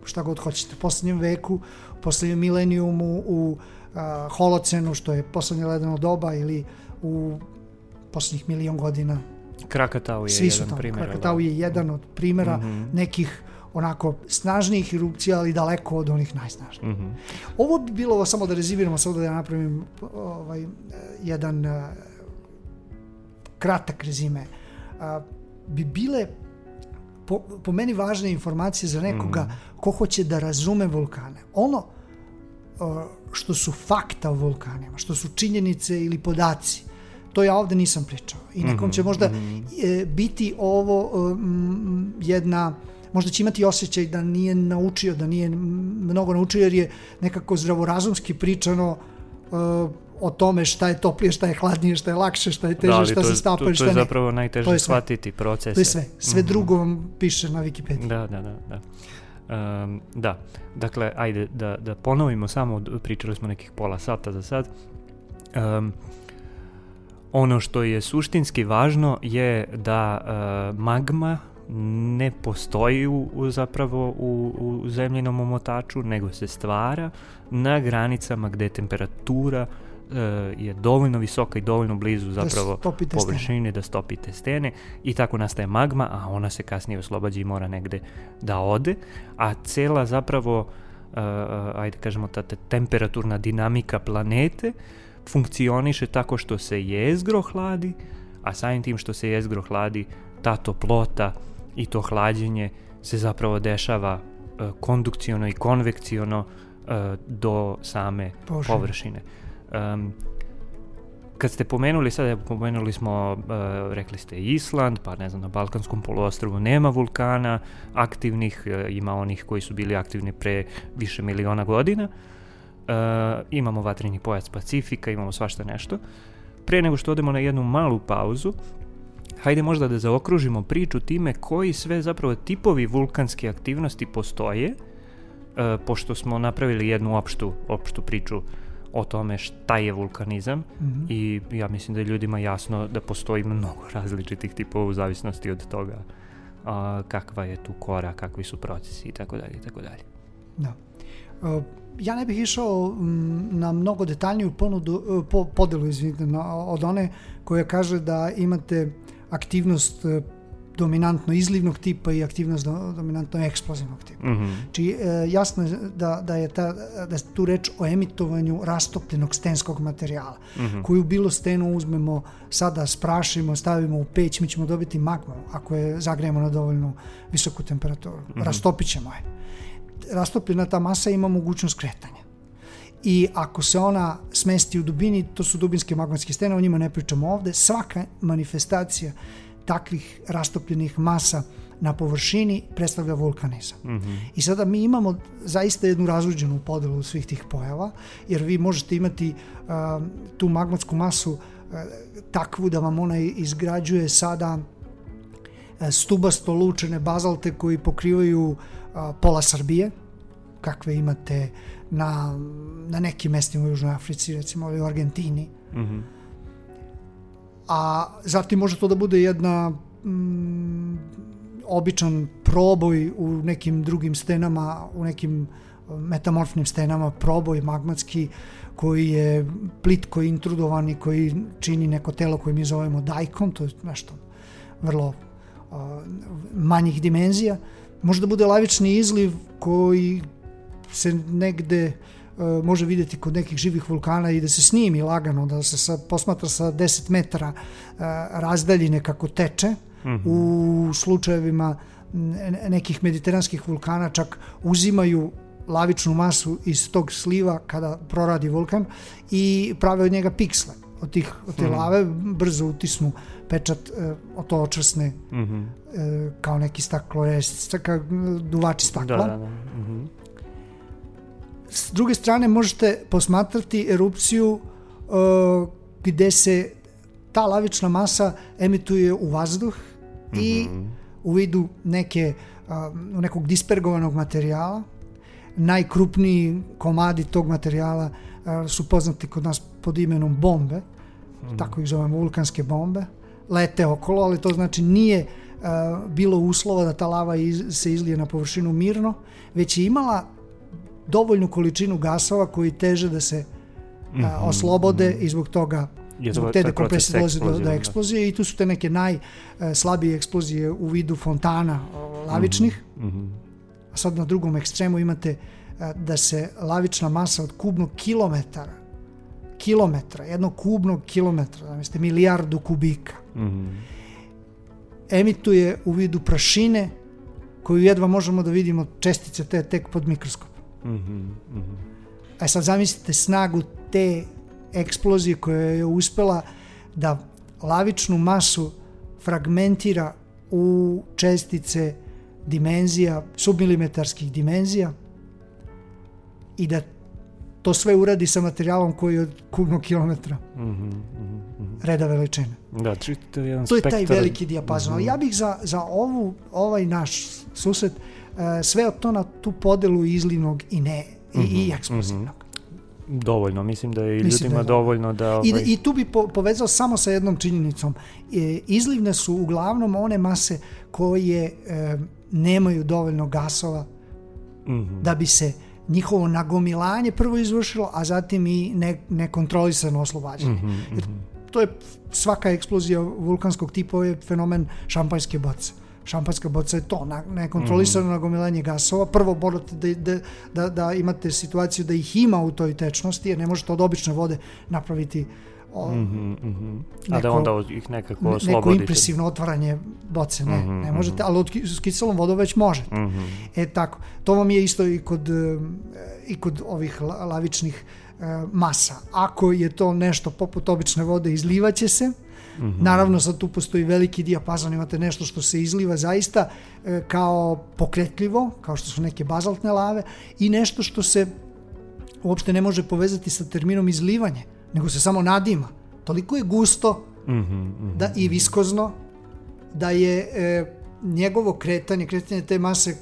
šta god hoćete, u poslednjem veku, poslednjem milenijumu, u a, holocenu, što je poslednje ledeno doba, ili u poslednjih milion godina Krakatau je svi jedan tamo. primjer. Krakatau je jedan od primjera Mhm. nekih onako snažnijih erupcija, ali daleko od onih najsnažnijih. Mhm. Ovo bi bilo, samo da rezimiramo, samo da ja napravim ovaj, jedan eh, kratak rezime, a, bi bile po, po meni važne informacije za nekoga ko hoće da razume vulkane. Ono eh, što su fakta o vulkanima, što su činjenice ili podaci, to ja ovde nisam pričao. I nekom će možda e, biti ovo um, jedna možda će imati osjećaj da nije naučio, da nije mnogo naučio jer je nekako zdravorazumski pričano uh, o tome šta je toplije, šta je hladnije, šta je lakše, šta je teže, Da, šta to, se stapa šta to je ne. zapravo najteže To je sve. shvatiti procese. To je sve. Sve drugo vam piše na Wikipediji. Da, da, da. Da, Um, da. dakle, ajde da, da ponovimo samo, pričali smo nekih pola sata za sad. Um, ono što je suštinski važno je da uh, magma ne postoji u, u zapravo u, u zemljinom omotaču, nego se stvara na granicama gde temperatura uh, je dovoljno visoka i dovoljno blizu zapravo da površini stene. da stopite stene i tako nastaje magma, a ona se kasnije oslobađa i mora negde da ode, a cela zapravo uh, ajde kažemo ta, ta temperaturna dinamika planete funkcioniše tako što se jezgro hladi, a samim tim što se jezgro hladi, ta toplota i to hlađenje se zapravo dešava uh, kondukciono i konvekciono uh, do same Bože. površine. Um, kad ste pomenuli, sada pomenuli smo, uh, rekli ste Island, pa ne znam, na Balkanskom poluostrovu nema vulkana aktivnih, uh, ima onih koji su bili aktivni pre više miliona godina. Uh, imamo vatreni pojac Pacifika, imamo svašta nešto. Pre nego što odemo na jednu malu pauzu, hajde možda da zaokružimo priču time koji sve zapravo tipovi vulkanske aktivnosti postoje, uh, pošto smo napravili jednu opštu, opštu priču o tome šta je vulkanizam mm -hmm. i ja mislim da je ljudima jasno da postoji mnogo različitih tipova u zavisnosti od toga a, kakva je tu kora, kakvi su procesi i tako dalje i tako dalje. Da. Uh, ja ne bih išao na mnogo detaljniju ponudu, po, podelu izvinite, od one koja kaže da imate aktivnost e, dominantno izlivnog tipa i aktivnost dominantno eksplozivnog tipa. Mm -hmm. Či e, jasno je da, da je ta, da je tu reč o emitovanju rastopljenog stenskog materijala, mm -hmm. koju bilo stenu uzmemo sada sprašimo, stavimo u peć, mi ćemo dobiti magmu ako je zagrejemo na dovoljnu visoku temperaturu. Mm -hmm. Rastopit ćemo je. Rastopljena ta masa ima mogućnost kretanja i ako se ona smesti u dubini, to su dubinske magmatske stene, o njima ne pričamo ovde, svaka manifestacija takvih rastopljenih masa na površini predstavlja vulkanizam. Mm -hmm. I sada mi imamo zaista jednu razluđenu podelu svih tih pojava, jer vi možete imati uh, tu magmatsku masu uh, takvu da vam ona izgrađuje sada uh, stubasto lučene bazalte koji pokrivaju uh, pola Srbije, kakve imate na, na nekim mestima u Južnoj Africi, recimo u Argentini. Mm -hmm. A zatim može to da bude jedna mm, običan proboj u nekim drugim stenama, u nekim metamorfnim stenama, proboj magmatski koji je plitko intrudovan i koji čini neko telo koje mi zovemo dajkom, to je nešto vrlo uh, manjih dimenzija. Može da bude lavični izliv koji se negde uh, može videti kod nekih živih vulkana i da se snimi lagano, da se sa, posmatra sa 10 metara uh, razdaljine kako teče. Mm -hmm. U slučajevima nekih mediteranskih vulkana čak uzimaju lavičnu masu iz tog sliva kada proradi vulkan i prave od njega piksle od, tih, od te mm. lave, brzo utisnu pečat, uh, o to očvrsne mm -hmm. uh, kao neki staklo, kao duvači stakla. Da, da, da. Mm -hmm. S druge strane možete posmatrati erupciju uh, gde se ta lavična masa emituje u vazduh mm -hmm. i mhm. u vidu neke, uh, nekog dispergovanog materijala. Najkrupniji komadi tog materijala uh, su poznati kod nas pod imenom bombe, mm -hmm. tako ih zovemo vulkanske bombe. Lete okolo, ali to znači nije uh, bilo uslova da ta lava iz, se izlije na površinu mirno, već je imala dovoljnu količinu gasova koji teže da se mm -hmm. oslobode mm -hmm. i zbog toga je zbog te dekompresije dolazi do, do da. eksplozije i tu su te neke najslabije eksplozije u vidu fontana lavičnih. Mm -hmm. A sad na drugom ekstremu imate da se lavična masa od kubnog kilometara kilometra, jednog kubnog kilometra, zamislite, milijardu kubika, mm -hmm. emituje u vidu prašine koju jedva možemo da vidimo čestice te tek pod mikroskopom. Mm -hmm, A sad zamislite snagu te eksplozije koja je uspela da lavičnu masu fragmentira u čestice dimenzija, submilimetarskih dimenzija i da to sve uradi sa materijalom koji je od kubnog kilometra mm -hmm, mm -hmm. reda veličine. Da, to je jedan To je taj veliki dijapazon. Mm -hmm. Ja bih za, za ovu, ovaj naš susret uh, sve to na tu podelu izlivnog i ne i, mm -hmm. i eksplozivnog. Mm -hmm. Dovoljno, mislim da je i Mislim da ljudima je dovoljno da... I, Ovaj, I tu bi po- povezao samo sa jednom činjenicom. E, izlivne su uglavnom one mase koje e, nemaju dovoljno gasova mhm, da bi se njihovo nagomilanje prvo izvršilo, a zatim i ne, nekontrolisano oslobađanje. mhm, Jer mhm. to je svaka eksplozija vulkanskog tipa je fenomen šampanjske boce. Šampanjska boca je to, na- nekontrolisano Mhm. nagomilanje gasova. Prvo morate da, da, da, da imate situaciju da ih ima u toj tečnosti, jer ne možete od obične vode napraviti o, Mhm, mhm. A neko- da onda ih nekako ne- neko oslobodite. impresivno otvaranje boce. Ne, Mhm, ne možete, ali od, s kiselom vodom već možete. Mhm, E tako, to vam je isto i kod, e, i kod ovih la- lavičnih e, masa. Ako je to nešto poput obične vode, izlivaće se. Mhm. Naravno, sad tu postoji veliki dijapazon, imate nešto što se izliva zaista e, kao pokretljivo, kao što su neke bazaltne lave, i nešto što se uopšte ne može povezati sa terminom izlivanje, nego se samo nadima. Toliko je gusto Mhm, mhm. da i viskozno da je e, njegovo kretanje, kretanje te mase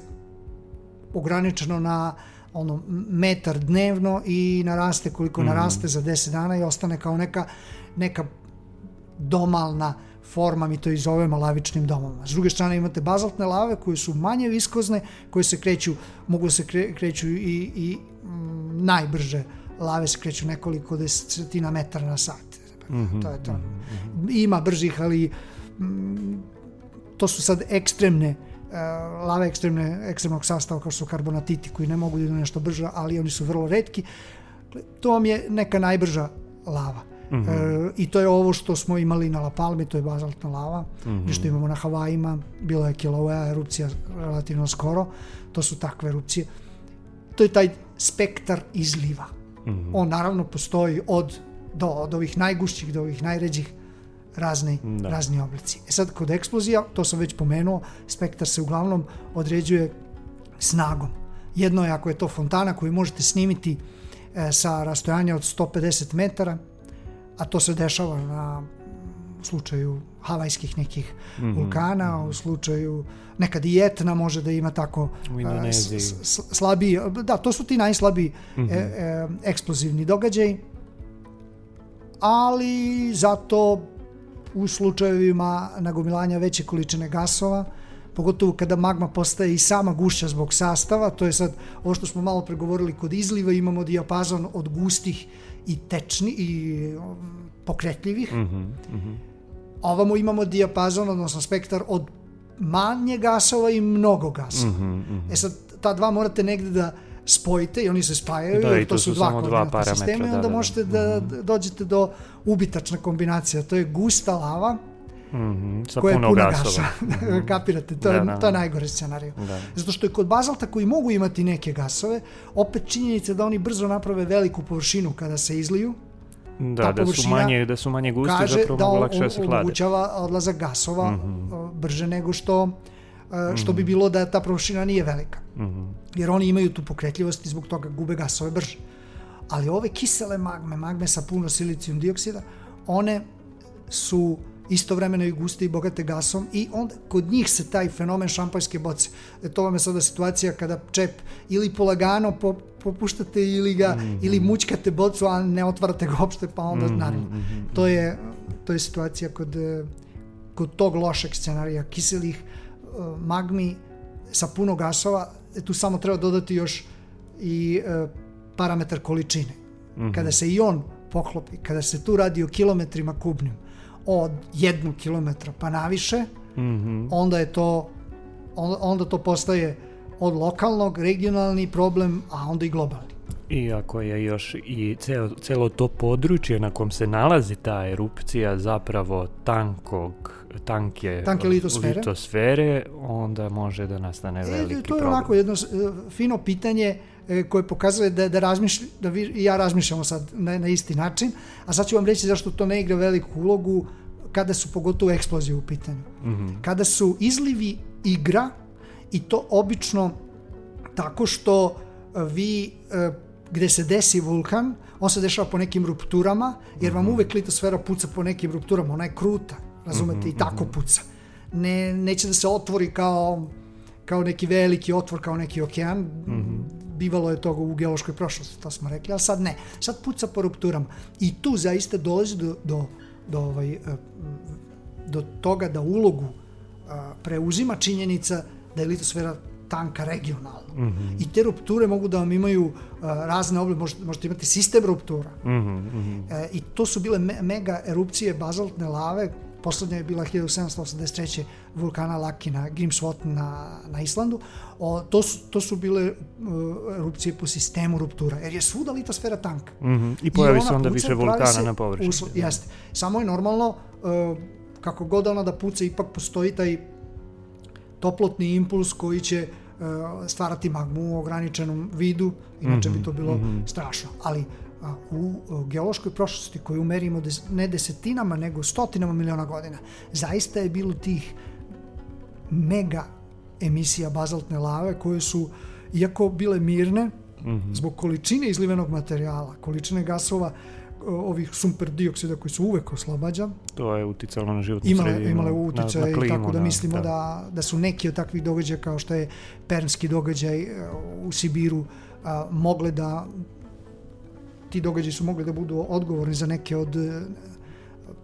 ograničeno na ono metar dnevno i naraste koliko naraste za 10 dana i ostane kao neka neka domalna forma, mi to i zovemo lavičnim domama. S druge strane imate bazaltne lave koje su manje viskozne, koje se kreću, mogu da se kre, kreću i, i mm, najbrže lave se kreću nekoliko desetina metara na sat. Mhm, To je to. Ima bržih, ali mm, to su sad ekstremne uh, lave ekstremne, ekstremnog sastava kao što su karbonatiti koji ne mogu da idu nešto brže, ali oni su vrlo redki. To vam je neka najbrža lava. Mhm. E, I to je ovo što smo imali na La Palmi, to je bazaltna lava, Mhm. i što imamo na Havajima, bilo je Kilauea erupcija relativno skoro, to su takve erupcije. To je taj spektar izliva. Mhm. On naravno postoji od do od ovih najgušćih do ovih najređih razni, Da. razni oblici. E sad, kod eksplozija, to sam već pomenuo, spektar se uglavnom određuje snagom. Jedno je ako je to fontana koju možete snimiti e, sa rastojanja od 150 metara, a to se dešava na u slučaju havajskih nekih Mhm. vulkana, u slučaju nekad i Etna može da ima tako U Indoneziji. s- slabiji, da, to su ti najslabiji Mhm. e, e, eksplozivni događaji, ali zato u slučajevima nagomilanja veće količine gasova, pogotovo kada magma postaje i sama gušća zbog sastava, to je sad ovo što smo malo pregovorili kod izliva, imamo dijapazon od gustih i tečni i um, pokretljivih, Mhm, mhm. ovamo imamo dijapazon, odnosno spektar od manje gasova i mnogo gasova. Mhm, mhm. E sad, ta dva morate negde da spojite i oni se spajaju, Da, jer to to su su dva koordinatna sistema i da, onda da, da. možete da Mhm. dođete do ubitačna kombinacija. To je gusta lava Mhm, Sa koja je puno gasa. Kapirate, to je, Da, da, to je da. najgore scenarij. Da. Zato što je kod bazalta koji mogu imati neke gasove, opet činjenica da oni brzo naprave veliku površinu kada se izliju, Da, Ta da su manje, da su manje gusti, kaže zapravo da on, lakše da se hlade. omogućava odlazak gasova Mhm. o, brže nego što, e, što bi bilo da ta površina nije velika. Mhm. jer oni imaju tu pokretljivost i zbog toga gube gasove brže. Ali ove kisele magme, magme sa puno silicijum dioksida, one su istovremeno i guste i bogate gasom i onda kod njih se taj fenomen šampanjske boce. E, to vam je sada situacija kada čep ili polagano po, popuštate ili ga ili mućkate bocu, a ne otvarate ga uopšte, pa onda naravno. To je to je situacija kod e, kod tog lošeg scenarija kiselih e, magmi sa puno gasova, e, tu samo treba dodati još i parametar količine. Kada se i on poklopi, kada se tu radi o kilometrima kubnim, od jednog kilometra pa naviše, Mhm. onda je to on- onda to postaje od lokalnog, regionalni problem, a onda i globalni. Iako je još i ceo, celo to područje na kom se nalazi ta erupcija zapravo tankog, tanke, Tanke litosfere. litosfere, onda može da nastane veliki E, to je problem. onako jedno e, fino pitanje e, koje pokazuje da, da, razmišlj, da vi i ja razmišljamo sad na, na isti način, a sad ću vam reći zašto to ne igra veliku ulogu kada su pogotovo eksplozije u pitanju. Mhm. Kada su izlivi igra i to obično tako što e, vi e, gde se desi vulkan, on se dešava po nekim rupturama, jer vam uvek litosfera puca po nekim rupturama, ona je kruta, razumete, i tako puca. Ne, neće da se otvori kao, kao neki veliki otvor, kao neki okean, bivalo je toga u geološkoj prošlosti, to smo rekli, ali sad ne. Sad puca po rupturama. I tu zaista dolazi do, do, do, ovaj, e, do toga da ulogu preuzima činjenica da je litosfera tanka regionalno. Mm -hmm. I te rupture mogu da vam imaju uh, razne oblike, možete, možete imati sistem ruptura. Mm -hmm. e, I to su bile me, mega erupcije bazaltne lave, poslednja je bila 1783. vulkana Laki na Grimsvotn na, na Islandu. O, to, su, to su bile uh, erupcije po sistemu ruptura, jer je svuda litosfera tanka. Mm -hmm. I pojavi I se onda više vulkana se, na površini. Uslo, da. jeste. Samo je normalno, uh, kako god ona da puca, ipak postoji taj toplotni impuls koji će e, stvarati magmu u ograničenom vidu, inače mm -hmm, bi to bilo mm -hmm. strašno. Ali u geološkoj prošlosti koju merimo des, ne desetinama, nego stotinama miliona godina, zaista je bilo tih mega emisija bazaltne lave koje su, iako bile mirne, mm -hmm. zbog količine izlivenog materijala, količine gasova, ovih sumper dioksida koji su uvek oslobađa. To je uticalo na životnu imale, sredinu. Imale uticaj na, na klimu, i tako da, da mislimo da. da, da su neki od takvih događaja kao što je Pernski događaj e, u Sibiru a, mogle da ti događaji su mogli da budu odgovorni za neke od e,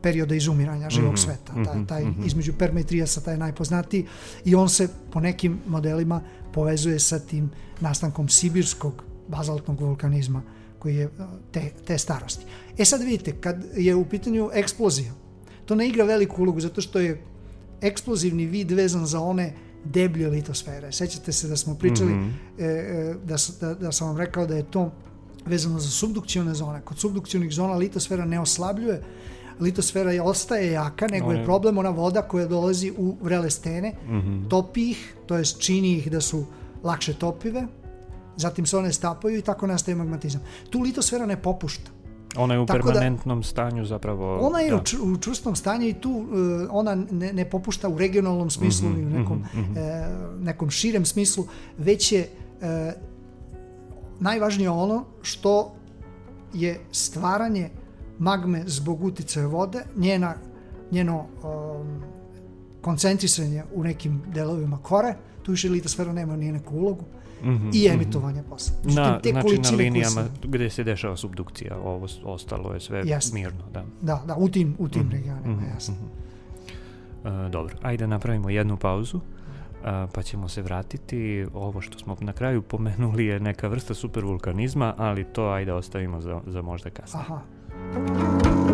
perioda izumiranja živog mm -hmm, sveta. Taj, mhm, taj -hmm. između Perma i Trijasa taj je najpoznatiji i on se po nekim modelima povezuje sa tim nastankom sibirskog bazaltnog vulkanizma koji je te, te starosti. E sad vidite, kad je u pitanju eksplozija, to ne igra veliku ulogu zato što je eksplozivni vid vezan za one deblje litosfere. Sećate se da smo pričali, mm -hmm. da, da, da sam vam rekao da je to vezano za subdukcione zone. Kod subdukcionih zona litosfera ne oslabljuje, litosfera je, ostaje jaka, nego je problem ona voda koja dolazi u vrele stene, mm -hmm. topi ih, to jest čini ih da su lakše topive, zatim se one stapaju i tako nastaje magmatizam. Tu litosfera ne popušta. Ona je u Tako da permanentnom da, stanju zapravo... Ona je da. u, čvrstom stanju i tu uh, ona ne, ne popušta u regionalnom smislu mm -hmm, i u nekom, mm -hmm. uh, nekom širem smislu, već je uh, najvažnije ono što je stvaranje magme zbog uticaja vode, njena, njeno um, koncentrisanje u nekim delovima kore, tu više litosfera nema nije neku ulogu, mm -hmm, i mhm. emitovanje mm -hmm. posle. Na, te znači na linijama se... gde se dešava subdukcija, ovo ostalo je sve jasne. mirno. Da, da, da u tim, u tim mm -hmm, regionima, mm -hmm, jasno. Mm -hmm. Uh, dobro, ajde napravimo jednu pauzu. Pa ćemo se vratiti. Ovo što smo na kraju pomenuli je neka vrsta supervulkanizma, ali to ajde ostavimo za, za možda kasnije. Aha.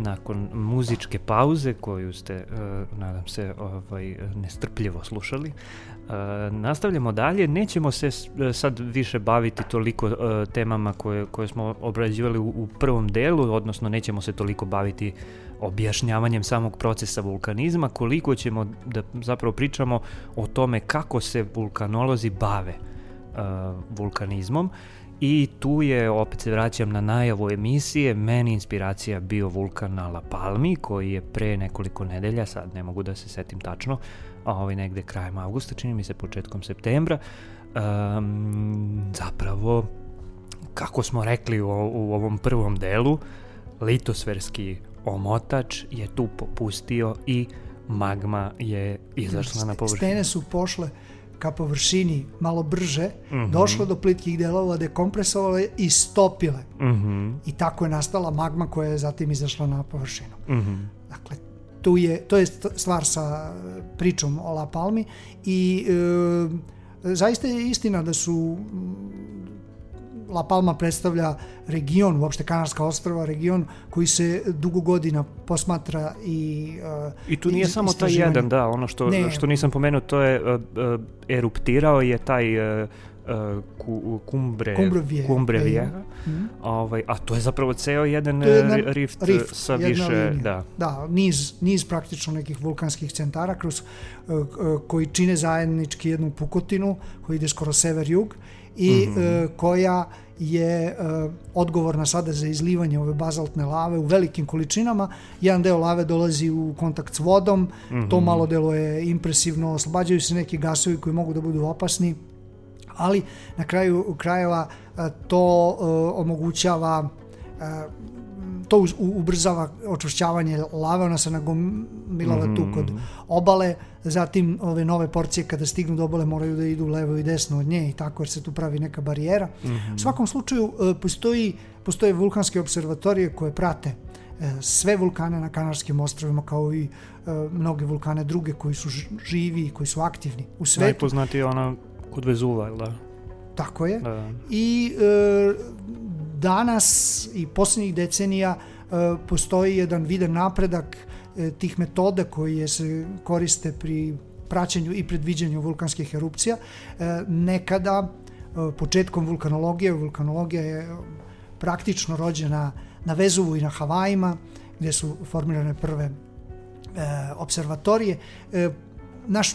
Nakon muzičke pauze koju ste, uh, nadam se, ovaj, nestrpljivo slušali. Uh, nastavljamo dalje. Nećemo se sad više baviti toliko uh, temama koje, koje smo obrađivali u, u prvom delu, odnosno nećemo se toliko baviti objašnjavanjem samog procesa vulkanizma, koliko ćemo da zapravo pričamo o tome kako se vulkanolozi bave vulkanizmom I tu je, opet se vraćam na najavu emisije, meni inspiracija bio vulkan na La Palmi, koji je pre nekoliko nedelja, sad ne mogu da se setim tačno, a ovaj negde krajem avgusta, čini mi se početkom septembra, um, zapravo, kako smo rekli u, u ovom prvom delu, litosferski omotač je tu popustio i magma je izašla na površinu. Stene su pošle ka površini malo brže, mm -hmm. došle do plitkih delova, dekompresovale i stopile. Mm -hmm. I tako je nastala magma koja je zatim izašla na površinu. Mm -hmm. Dakle, tu je, to je stvar sa pričom o La Palmi i e, zaista je istina da su La Palma predstavlja region, uopšte Kanarska ostrava, region koji se dugo godina posmatra i uh, I tu nije samo taj jedan, da, ono što, ne, što nisam pomenuo, to je uh, uh, eruptirao je taj uh, ku, kumbre, Kumbrevije, kumbrevije mm -hmm. ovaj, a to je zapravo ceo jedan, je jedan rift, rift sa više, linija. da. Da, niz, niz praktično nekih vulkanskih centara kroz, koji čine zajednički jednu pukotinu koji ide skoro sever-jug i mm -hmm. koja je uh, odgovorna sada za izlivanje ove bazaltne lave u velikim količinama. Jedan deo lave dolazi u kontakt s vodom, mm -hmm. to mhm. malo delo je impresivno, oslobađaju se neki gasovi koji mogu da budu opasni, ali na kraju krajeva uh, to omogućava to uz- u- ubrzava očušćavanje lave, ona se nagomilava tu kod obale, zatim ove nove porcije kada stignu do obale moraju da idu levo i desno od nje i tako jer se tu pravi neka barijera. U svakom slučaju e, postoji, postoje vulkanske observatorije koje prate e, sve vulkane na Kanarskim ostrovima kao i e, mnoge vulkane druge koji su živi i koji su aktivni u svetu. Najpoznatiji je ona kod Vezuva, jel da? Tako je. Da. I e, danas i posljednjih decenija e, postoji jedan vidan napredak e, tih metoda koje se koriste pri praćenju i predviđanju vulkanskih erupcija. E, nekada, početkom vulkanologije, vulkanologija je praktično rođena na Vezuvu i na Havajima, gdje su formirane prve observatorije. Naš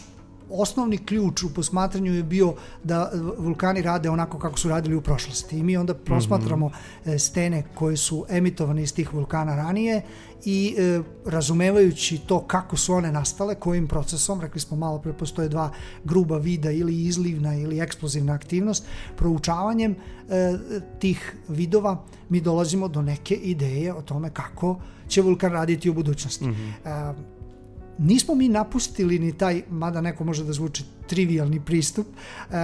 osnovni ključ u posmatranju je bio da vulkani rade onako kako su radili u prošlosti. I mi onda prosmatramo e, stene koje su emitovane iz tih vulkana ranije i e, razumevajući to kako su one nastale, kojim procesom, rekli smo malo pre, postoje dva gruba vida ili izlivna ili eksplozivna aktivnost, proučavanjem e, tih vidova mi dolazimo do neke ideje o tome kako će vulkan raditi u budućnosti. E, nismo mi napustili ni taj, mada neko može da zvuči trivialni pristup, e,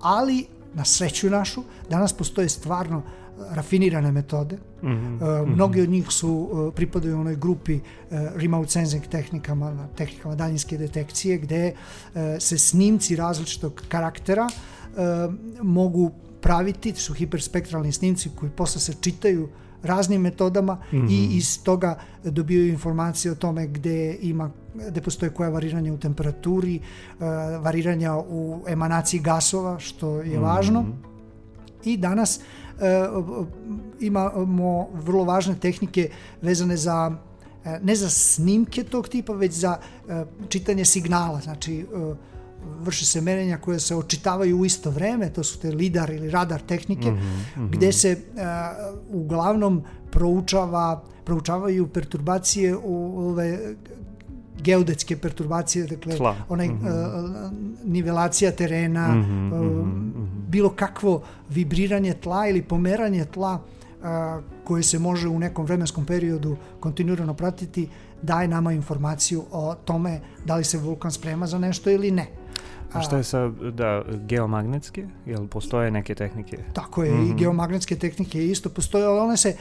ali na sreću našu danas postoje stvarno rafinirane metode. Mhm. E, Mnogi od njih su e, pripadaju onoj grupi remote sensing tehnikama, tehnikama daljinske detekcije, gde se snimci različitog karaktera mogu praviti, su hiperspektralni snimci koji posle se čitaju raznim metodama i iz toga dobijaju informacije o tome gde ima gde postoje koja variranja u temperaturi, e, variranja u emanaciji gasova, što je važno. I danas e, imamo vrlo važne tehnike vezane za e, ne za snimke tog tipa, već za čitanje signala. Znači, e, vrši se merenja koje se očitavaju u isto vreme, to su te lidar ili radar tehnike, gde se e, uglavnom proučava, proučavaju perturbacije u ove geodetske perturbacije, dakle Tla. onaj e, nivelacija terena, e, bilo kakvo vibriranje tla ili pomeranje tla a, koje se može u nekom vremenskom periodu kontinuirano pratiti, daje nama informaciju o tome da li se vulkan sprema za nešto ili ne. A šta je sa, da, geomagnetske? Jel postoje neke tehnike? Tako je, i geomagnetske tehnike isto postoje, ali one se e,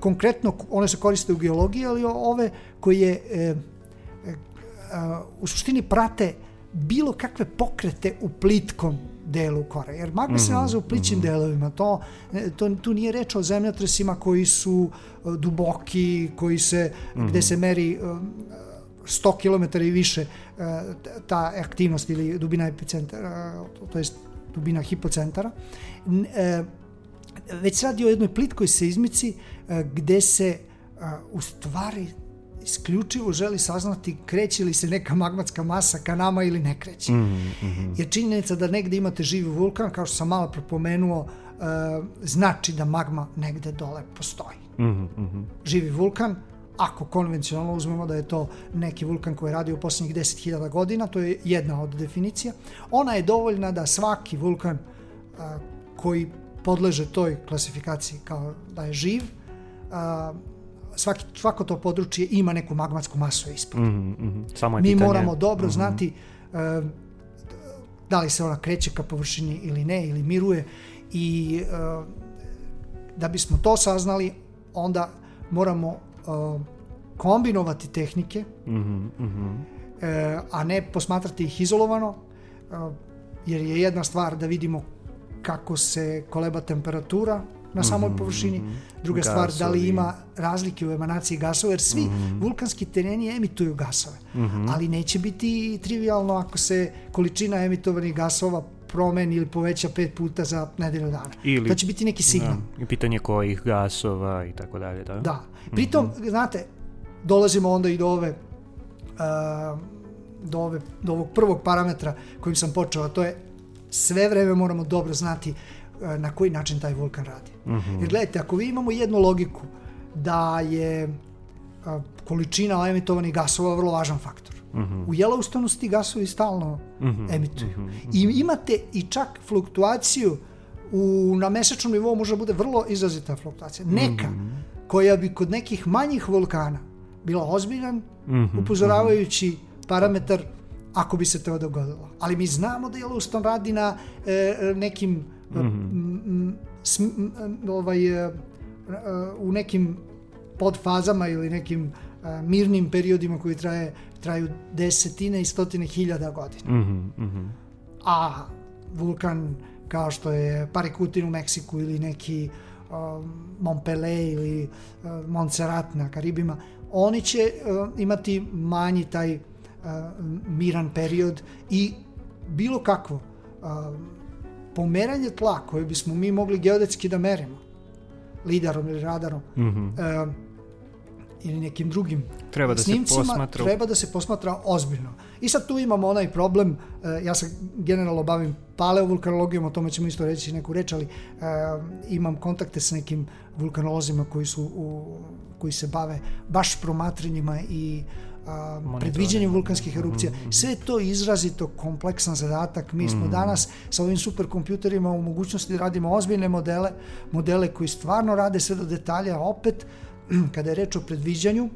konkretno, one se koriste u geologiji, ali ove koje e, e, a, u suštini prate bilo kakve pokrete u plitkom delu kore. Jer magma se nalaze u plićim delovima. To, to, tu nije reč o zemljotresima koji su e, duboki, koji se, gde se meri e, 100 km i više e, ta aktivnost ili dubina epicentara, to jest dubina hipocentara. E, već se radi o jednoj plitkoj seizmici e, gde se e, u stvari isključivo želi saznati kreće li se neka magmatska masa ka nama ili ne kreće. Jer činjenica da negde imate živi vulkan, kao što sam malo propomenuo, e, znači da magma negde dole postoji. Mhm, mhm. Živi vulkan, ako konvencionalno uzmemo da je to neki vulkan koji je radio u posljednjih 10.000 godina, to je jedna od definicija, ona je dovoljna da svaki vulkan a, koji podleže toj klasifikaciji kao da je živ, a, svaki, svako to područje ima neku magmatsku masu ispod. Mhm, mhm. Samo je Mi pitanje... moramo dobro znati e, da li se ona kreće ka površini ili ne, ili miruje i e, da bismo to saznali, onda moramo e, kombinovati tehnike, Mhm, mhm. e, a ne posmatrati ih izolovano, e, jer je jedna stvar da vidimo kako se koleba temperatura na samoj površini, druga stvar da li Gasovi. ima razlike u emanaciji gasova, jer svi vulkanski tereni emituju gasove, ali neće biti trivialno ako se količina emitovanih gasova promeni ili poveća pet puta za nedelju dana. Ili- To će biti neki signal. Da. I pitanje kojih gasova i tako dalje, da? Da. Pritom, znate, dolazimo onda i do ove uh, do, ove, do ovog prvog parametra kojim sam počeo, a to je sve vreme moramo dobro znati uh, na koji način taj vulkan radi. Jer gledajte, ako vi imamo jednu logiku da je uh, količina emitovanih gasova vrlo važan faktor. U Yellowstoneu se ti gasovi stalno emituju. I imate i čak fluktuaciju u, na mesečnom nivou može da bude vrlo izrazita fluktuacija. Neka koja bi kod nekih manjih vulkana bila ozbiljan, Mhm, upozoravajući parametar ako bi se to dogodilo. Ali mi znamo da Yellowstone radi na e, nekim e, Mhm. m- m- sm- m- ovaj, e, e, u nekim podfazama ili nekim e, mirnim periodima koji traje, traju desetine i stotine hiljada godina. mhm, mhm. A vulkan kao što je Parikutin u Meksiku ili neki um, Montpellier ili uh, Montserrat na Karibima, oni će uh, imati manji taj uh, miran period i bilo kakvo uh, pomeranje tla koje bismo mi mogli geodetski da merimo lidarom ili radarom Mhm. uh, ili nekim drugim Treba da se snimcima posmatra u- treba da se posmatra ozbiljno. I sad tu imamo onaj problem, e, ja se generalno bavim paleovulkanologijom, o tome ćemo isto reći neku reč, ali e, imam kontakte s nekim vulkanolozima koji su u, koji se bave baš promatranjima i a, predviđanjem vulkanskih erupcija. Sve je to izrazito kompleksan zadatak. Mi smo danas sa ovim superkompjuterima u mogućnosti da radimo ozbiljne modele, modele koji stvarno rade sve do detalja, opet kada je reč o predviđanju,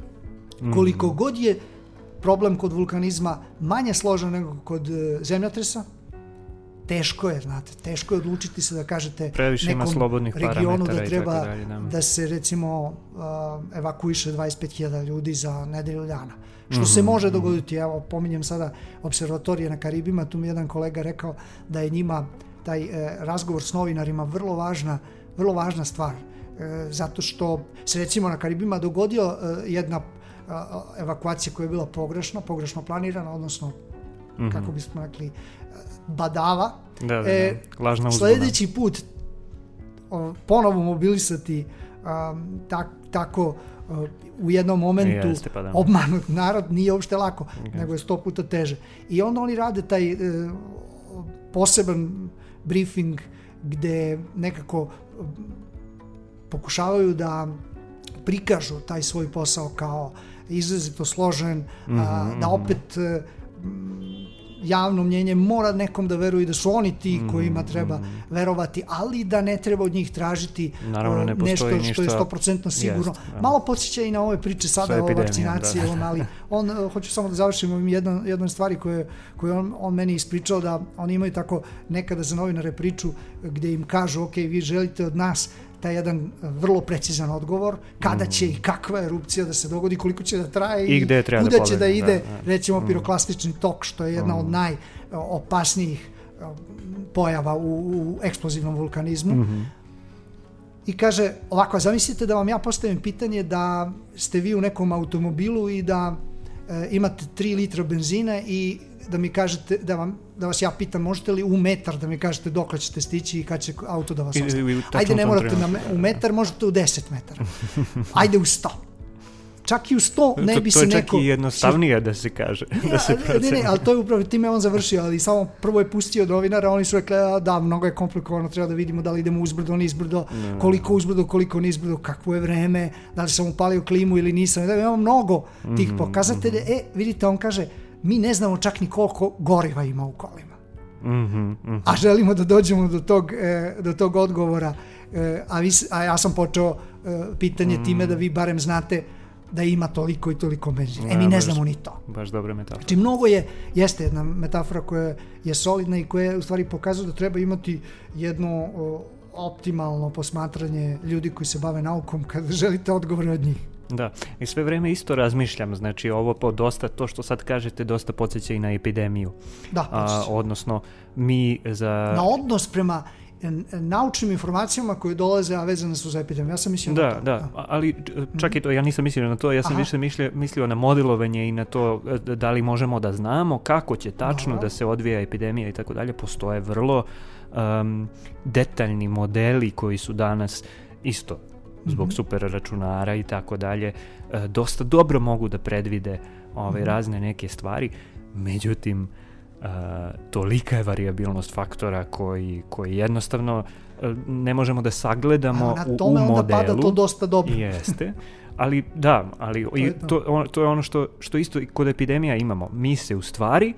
koliko god je problem kod vulkanizma manje složen nego kod e, zemljotresa, teško je, znate, teško je odlučiti se da kažete Previše ima nekom slobodnih regionu da treba dalje, da. da se recimo uh, evakuiše 25.000 ljudi za nedelju dana. Što se može dogoditi, evo pominjem sada observatorije na Karibima, tu mi je jedan kolega rekao da je njima taj e, razgovor s novinarima vrlo važna, vrlo važna stvar. E, zato što se recimo na Karibima dogodio e, jedna evakuacija koja je bila pogrešna, pogrešno planirana, odnosno kako bismo rekli, e, badava. Da, da, da. E, Lažna uzbuna. Sledeći put ponovo mobilisati um, tak, tako uh, u jednom momentu Jeste, pa da. obmanut narod nije uopšte lako, nego je sto puta teže. I onda oni rade taj uh, poseban briefing gde nekako pokušavaju da prikažu taj svoj posao kao izrazito složen, a, Mhm, da opet e, m, javno mnjenje mora nekom da veruje da su oni ti Mhm, kojima treba verovati, ali da ne treba od njih tražiti Naravno, e, ne nešto što je 100% sigurno. Jest, da. Malo podsjeća i na ove priče Sa sada o vakcinaciji, da. on, ali on, e, hoću samo da završim jednom, jednom stvari koje, koje on, on meni ispričao da oni imaju tako nekada za novinare priču gde im kažu, ok, vi želite od nas taj jedan e, vrlo precizan odgovor, kada će i kakva erupcija da se dogodi, koliko će da traje Mm. I gde treba da kuda će da ide, da, Mm. da. recimo piroklastični tok, što je jedna od najopasnijih e, pojava u, u eksplozivnom vulkanizmu. Mhm. I kaže, ovako, zamislite da vam ja postavim pitanje da ste vi u nekom automobilu i da e, imate 3 litra benzina i da mi kažete, da, vam, da vas ja pitam, možete li u metar da mi kažete dokle ćete stići i kad će auto da vas tačno Ajde, ne morate na, u metar, možete u 10 metara. Ajde u 100. Čak i u 100 ne to, bi to se je čak neko... i jednostavnije da se kaže. da se Ja, ne, proceni. ne, ali to je upravo, time on završio, ali samo prvo je pustio novinara, oni su rekli, "A, da, mnogo je komplikovano, treba da vidimo da li idemo uzbrdo, nizbrdo, koliko uzbrdo, koliko nizbrdo, kakvo je vreme, da li sam upalio klimu ili nisam, da imamo mnogo tih Mhm, pokazatelja. E, vidite, on kaže, mi ne znamo čak ni koliko goriva ima u kolima. Mhm, mhm. A želimo da dođemo do tog, e, do tog odgovora. E, a, vi, a ja sam počeo e, pitanje time da vi barem znate da ima toliko i toliko benzina. E, mi Ja, ne baš- znamo ni to. Baš dobra metafora. Znači mnogo je, jeste jedna metafora koja je solidna i koja u stvari pokazuje da treba imati jedno o, optimalno posmatranje ljudi koji se bave naukom kada želite odgovore od njih. Da, i sve vreme isto razmišljam, znači ovo po dosta, to što sad kažete, dosta podsjeća i na epidemiju. Da, A, odnosno, mi za... na odnos prema naučnim informacijama koje dolaze, a vezane su za epidemiju. Ja sam mislio na Da, to. da, a- ali č- čak i to, ja nisam mislio na to, ja sam Aha. više mišlje, mislio na modelovanje i na to e, da li možemo da znamo kako će tačno Dobro. da se odvija epidemija i tako dalje. Postoje vrlo um, detaljni modeli koji su danas isto zbog Mhm. super računara i tako dalje, e, dosta dobro mogu da predvide ove Mhm. razne neke stvari, međutim, e, tolika je variabilnost faktora koji, koji jednostavno e, ne možemo da sagledamo A na u, tome u onda modelu. pada to dosta dobro. Jeste. Ali da, ali i je to. to, on- to je ono što, što isto i kod epidemija imamo. Mi se u stvari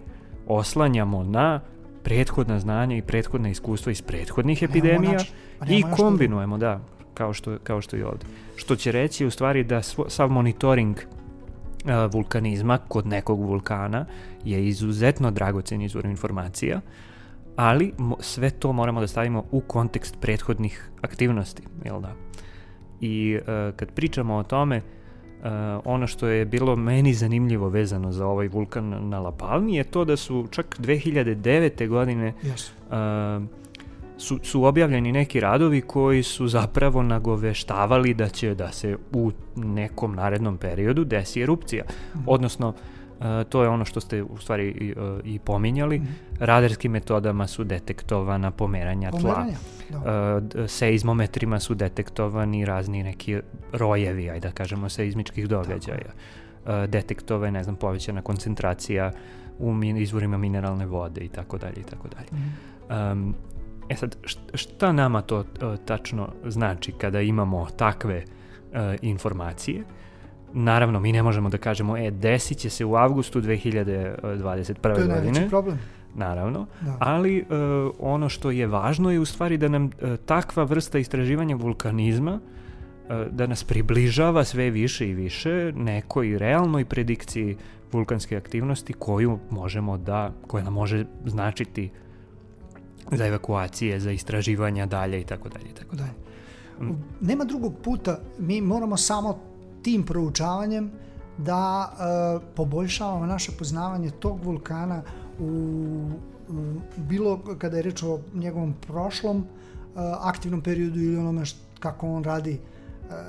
oslanjamo na prethodna znanja i prethodna iskustva iz prethodnih epidemija. Pa i kombinujemo, da. kao što, kao što i ovdje. Što će reći u stvari da svo, sav monitoring vulkanizma kod nekog vulkana je izuzetno dragocen izvor informacija, ali sve to moramo da stavimo u kontekst prethodnih aktivnosti, jel da? I uh, kad pričamo o tome, Uh, ono što je bilo meni zanimljivo vezano za ovaj vulkan na La Palmi je to da su čak 2009. godine Yes. uh, su, su objavljeni neki radovi koji su zapravo nagoveštavali da će da se u nekom narednom periodu desi erupcija. Mhm. Odnosno, uh, to je ono što ste u stvari i, uh, i pominjali, Mhm. radarskim metodama su detektovana pomeranja tla. Pomeranja. Da. Uh, d- seizmometrima su detektovani razni neki rojevi, ajde da kažemo, seizmičkih događaja. Uh, detektova je, ne znam, povećana koncentracija u min- izvorima mineralne vode i tako dalje i tako dalje. Um, e sad, št- šta nama to uh, tačno znači kada imamo takve uh, informacije? Naravno, mi ne možemo da kažemo, e, desit će se u avgustu 2021. To je najveći godine, problem. naravno, Da. ali e, ono što je važno je u stvari da nam e, takva vrsta istraživanja vulkanizma e, da nas približava sve više i više nekoj realnoj predikciji vulkanske aktivnosti koju možemo da, koja nam može značiti za evakuacije, za istraživanja dalje i tako dalje i tako dalje. Nema drugog puta, mi moramo samo tim proučavanjem da e, poboljšavamo naše poznavanje tog vulkana u, u bilo kada je reč o njegovom prošlom e, aktivnom periodu ili onome št, kako on radi e,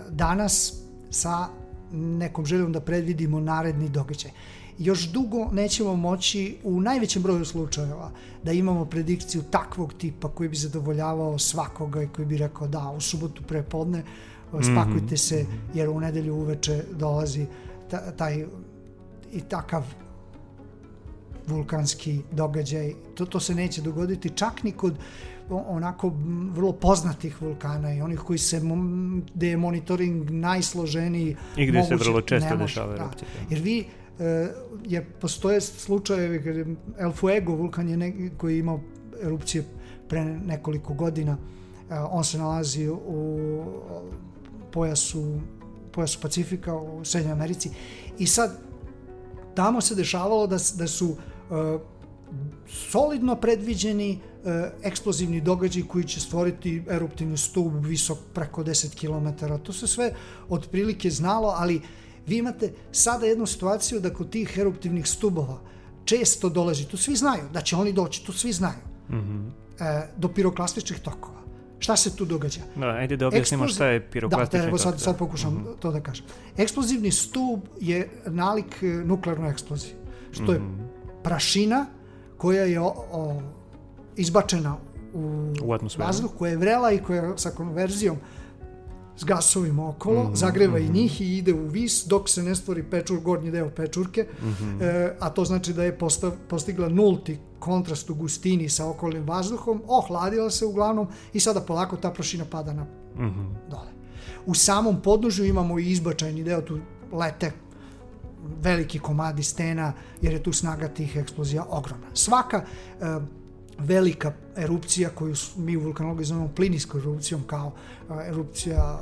danas sa nekom željom da predvidimo naredni događaj. Još dugo nećemo moći u najvećem broju slučajeva da imamo predikciju takvog tipa koji bi zadovoljavao svakoga i koji bi rekao da u subotu prepodne spakujte se jer u nedelju uveče dolazi ta, taj i takav vulkanski događaj. To, to se neće dogoditi čak ni kod onako vrlo poznatih vulkana i onih koji se, gde je monitoring najsloženiji I gde se moguće. vrlo često dešava da. erupcije. Jer vi, jer postoje slučajevi kad je El Fuego vulkan je ne, koji je imao erupcije pre nekoliko godina, e, on se nalazi u pojasu pojasu Pacifika u Srednjoj Americi i sad tamo se dešavalo da, da su e, solidno predviđeni e, eksplozivni događaj koji će stvoriti eruptivni stub visok preko 10 km. To se sve otprilike znalo, ali vi imate sada jednu situaciju da kod tih eruptivnih stubova često dolazi, to svi znaju, da će oni doći, to svi znaju, Mhm. e, do piroklastičnih tokova. Šta se tu događa? Da, ajde da objasnimo Eksplozi- šta je Da, piroklastični da, evo sad, tok, sad pokušam to da kažem. Eksplozivni stub je nalik e, nuklearnoj eksploziji, što je Mhm. prašina koja je o, o, izbačena u, U atmosferu. vazduh, koja je vrela i koja sa konverzijom s gasovima okolo, Mhm, zagreva i njih i ide u vis dok se ne stvori pečur, gornji deo pečurke, Mhm. e, a to znači da je postav, postigla nulti kontrast u gustini sa okolnim vazduhom, ohladila se uglavnom i sada polako ta prašina pada na Mhm. dole. U samom podnožju imamo i izbačajni deo, tu lete veliki komadi stena, jer je tu snaga tih eksplozija ogromna. Svaka e, velika erupcija koju mi u vulkanologiji zovemo pliniskom erupcijom kao erupcija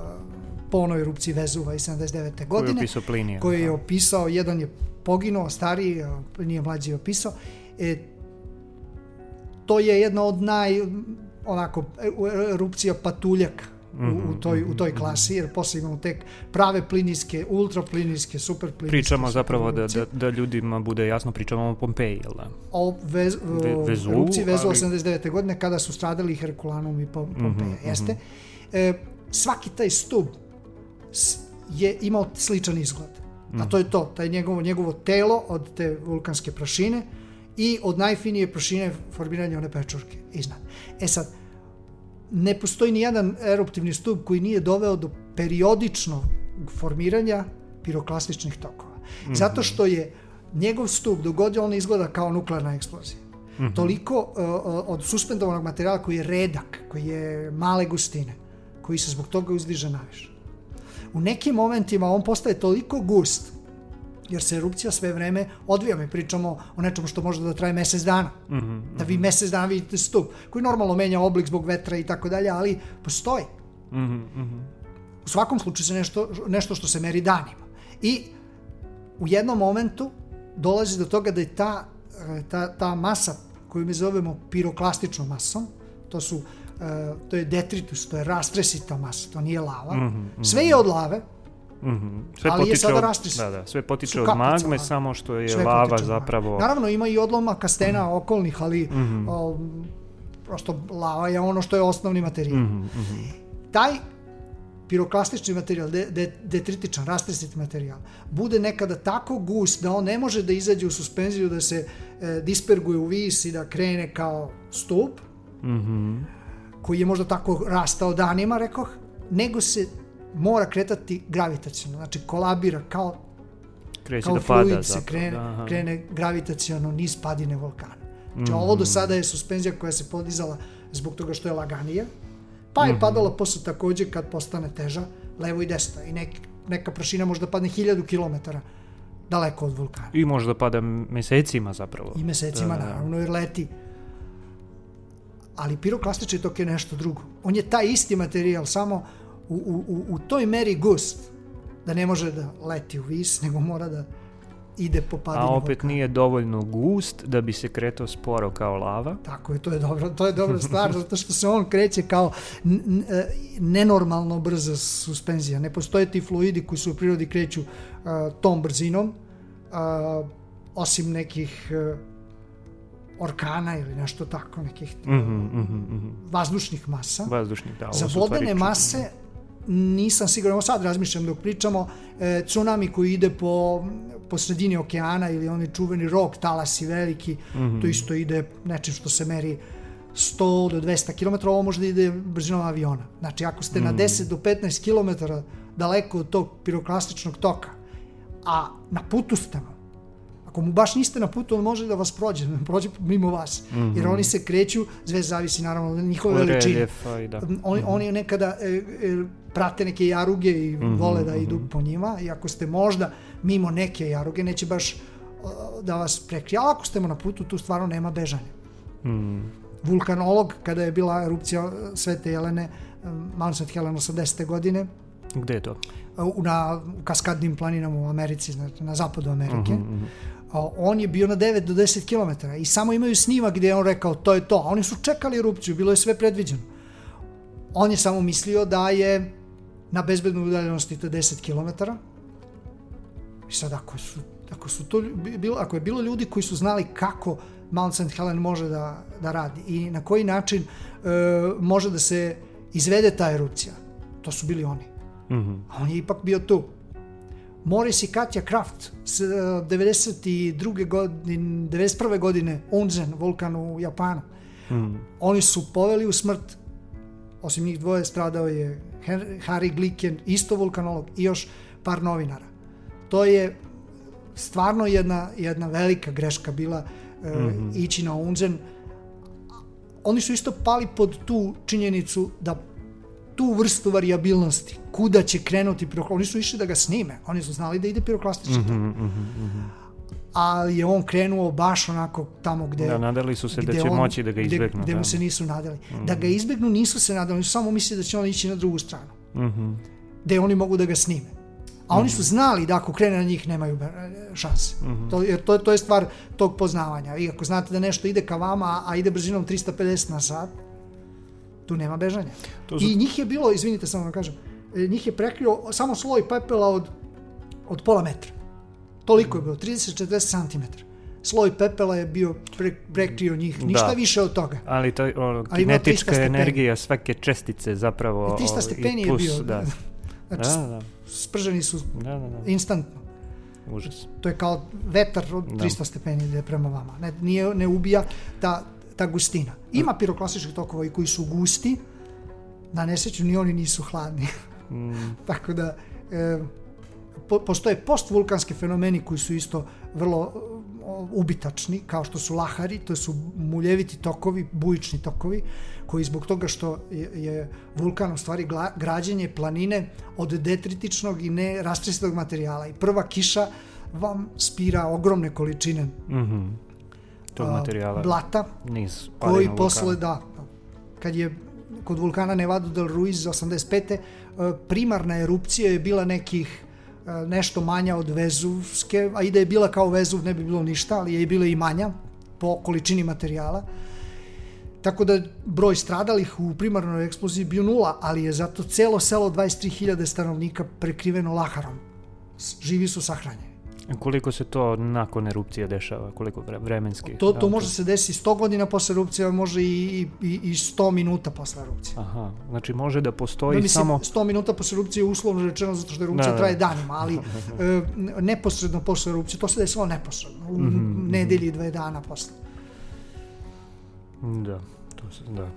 po onoj erupciji Vezuva iz 79. Koju je godine opisao Plinije. koji je da. opisao, jedan je poginuo, stariji, nije mlađi je opisao. E, to je jedna od naj, onako, e- erupcija patuljaka u, u, toj, u toj klasi, jer posle imamo tek prave plinijske, ultraplinijske, superplinijske. Pričamo zapravo da, da, da ljudima bude jasno, pričamo o Pompeji, jel da? o vez, Ve- o Vezuvu, erupciji Vezova ali- 89. godine kada su stradali Herkulanum i Pom- Pompeja. Mhm, Jeste. E, svaki taj stub je imao sličan izgled. A to je to, taj njegovo, njegovo telo od te vulkanske prašine i od najfinije prašine formiranja one pečurke iznad. E sad, ne postoji ni jedan eruptivni stub koji nije doveo do periodičnog formiranja piroklastičnih tokova. Zato što je njegov stup dogodio on izgleda kao nuklearna eksplozija. Toliko uh, uh, od suspendovanog materijala koji je redak, koji je male gustine, koji se zbog toga uzdiže naviše. U nekim momentima on postaje toliko gust, jer se erupcija sve vreme odvija. Mi pričamo o nečemu što može da traje mesec dana. Da vi mesec dana vidite stup, koji normalno menja oblik zbog vetra i tako dalje, ali postoji. Mhm, mhm. U svakom slučaju se nešto, nešto što se meri danima. I u jednom momentu dolazi do toga da je ta, e, ta, ta masa koju mi zovemo piroklastičnom masom, to su e, to je detritus, to je rastresita masa, to nije lava. Mhm, mhm. Sve je od lave, Mhm. Sve Ali je sada od, rastris. da, da, sve potiče od magme, samo što je sve lava zapravo... Naravno ima i odlomaka stena okolnih, ali Mhm. o, prosto lava je ono što je osnovni materijal. Mhm, mhm. taj piroklastični materijal, de, de, detritičan, rastresit materijal, bude nekada tako gust da on ne može da izađe u suspenziju, da se e, disperguje u vis i da krene kao stup, Mhm. koji je možda tako rastao danima, rekoh, nego se mora kretati gravitacijno, znači kolabira kao, Kreće kao da pada fluid se zapravo. krene, da, aha. krene gravitacijono niz padine vulkana. Znači ovo Mhm. do sada je suspenzija koja se podizala zbog toga što je laganija, pa je padala posle takođe kad postane teža, levo i desno i nek, neka prašina možda padne hiljadu kilometara daleko od vulkana. I možda pada mesecima zapravo. I mesecima Da, da. naravno jer leti. Ali piroklastični tok je nešto drugo. On je taj isti materijal, samo u, u, u, u toj meri gust da ne može da leti u vis, nego mora da ide po padini A opet vulkana. nije dovoljno gust da bi se kretao sporo kao lava. Tako je, to je dobro, to je dobra stvar, zato što se on kreće kao e, nenormalno brza suspenzija. Ne postoje ti fluidi koji se u prirodi kreću uh, tom brzinom, uh, osim nekih uh, orkana ili nešto tako, nekih Mhm, mhm, mhm. vazdušnih masa. Vazdušni, da. Za vodene mase nisam siguran, sad razmišljam dok pričamo, e, tsunami koji ide po, po sredini okeana ili oni čuveni rok, talasi veliki, Mhm. to isto ide nečim što se meri 100 do 200 km, ovo možda ide brzinom aviona. Znači ako ste Mhm. na 10 do 15 km daleko od tog piroklastičnog toka, a na putu ste mu, ako mu baš niste na putu, on može da vas prođe, prođe mimo vas. Jer oni se kreću, sve zavisi naravno od njihove veličine. da. Oni, oni nekada e, e, prate neke jaruge i Mhm, vole da idu po njima i ako ste možda mimo neke jaruge neće baš o, da vas prekrije, ali ako ste na putu tu stvarno nema bežanja. Mm. Vulkanolog kada je bila erupcija e, Svete Jelene, Mount St. Helen 80. godine, Gde je to? e, u- na u kaskadnim planinama u Americi, znači na zapadu Amerike, Mhm, mhm. a on je bio na 9 do 10 km i samo imaju snimak gdje je on rekao to je to, a oni su čekali erupciju, bilo je sve predviđeno. On je samo mislio da je na bezbednoj udaljenosti to 10 km. I sad ako su, ako su to bilo, ako je bilo ljudi koji su znali kako Mount St. Helen može da, da radi i na koji način e, može da se izvede ta erupcija, to su bili oni. Mhm. A on je ipak bio tu. Morris i Katja Kraft s, e, 92. godine, 91. godine Unzen, vulkan u Japanu. Mhm. Oni su poveli u smrt, osim njih dvoje stradao je Harry Glicken, isto vulkanolog i još par novinara. To je stvarno jedna, jedna velika greška bila e, ići na Unzen. Oni su isto pali pod tu činjenicu da tu vrstu variabilnosti, kuda će krenuti piroklastika, oni su išli da ga snime, oni su znali da ide piroklastični tok, Mhm, mhm, mhm. Ali je on krenuo baš onako tamo gde... Da, nadali su se da gde će on- moći da ga gde- izbegnu. Gde, da. mu se nisu nadali. Da ga izbegnu nisu se nadali, oni su samo mislili da će on ići na drugu stranu, Mhm. gde oni mogu da ga snime. A oni su znali da ako krene na njih nemaju be- šanse. To, jer to, to je stvar tog poznavanja. I ako znate da nešto ide ka vama, a ide brzinom 350 na sat, tu nema bežanja. To su- I njih je bilo, izvinite samo da kažem, e, njih je prekrio samo sloj pepela od, od pola metra. Toliko je bilo, 30-40 cm. Sloj pepela je bio pre, prekrio njih, ništa Da. više od toga. Ali ta o, Ali ima 300 kinetička energija svake čestice zapravo... I 300 o, stepeni je plus, bio. Da, Znači, da, da, sprženi su da, da, da. instantno. Užas. To je kao vetar od Da. 300 stepeni ide prema vama. Ne, nije, ne ubija ta, ta gustina. Ima piroklasičnih tokova i koji su gusti, na nesreću ni oni nisu hladni. Mm, Tako da e, po, postoje postvulkanski fenomeni koji su isto vrlo o, ubitačni, kao što su lahari, to su muljeviti tokovi, bujični tokovi, koji zbog toga što je, je vulkan u stvari građenje planine od detritičnog i ne rastresitog materijala. I prva kiša vam spira ogromne količine mhm. Tog a, materijala. blata, Niz koji posle, da, kad je kod vulkana Nevado del Ruiz 85. primarna erupcija je bila nekih nešto manja od Vezuvske, a i da je bila kao Vezuv ne bi bilo ništa, ali je i bila i manja po količini materijala. Tako da broj stradalih u primarnoj eksploziji bio nula, ali je zato celo selo 23.000 stanovnika prekriveno laharom. Živi su sahranjeni. Koliko se to nakon erupcije dešava? Koliko vremenski? To, to može se desiti 100 godina posle erupcije, može i, i, i 100 minuta posle erupcije. Aha, znači može da postoji no, mislim, samo... 100 minuta posle erupcije je uslovno rečeno zato što erupcija da, da. traje danima, ali e, neposredno posle erupcije, to se desilo neposredno, u mm -hmm. nedelji dve dana posle. Da, to se, da.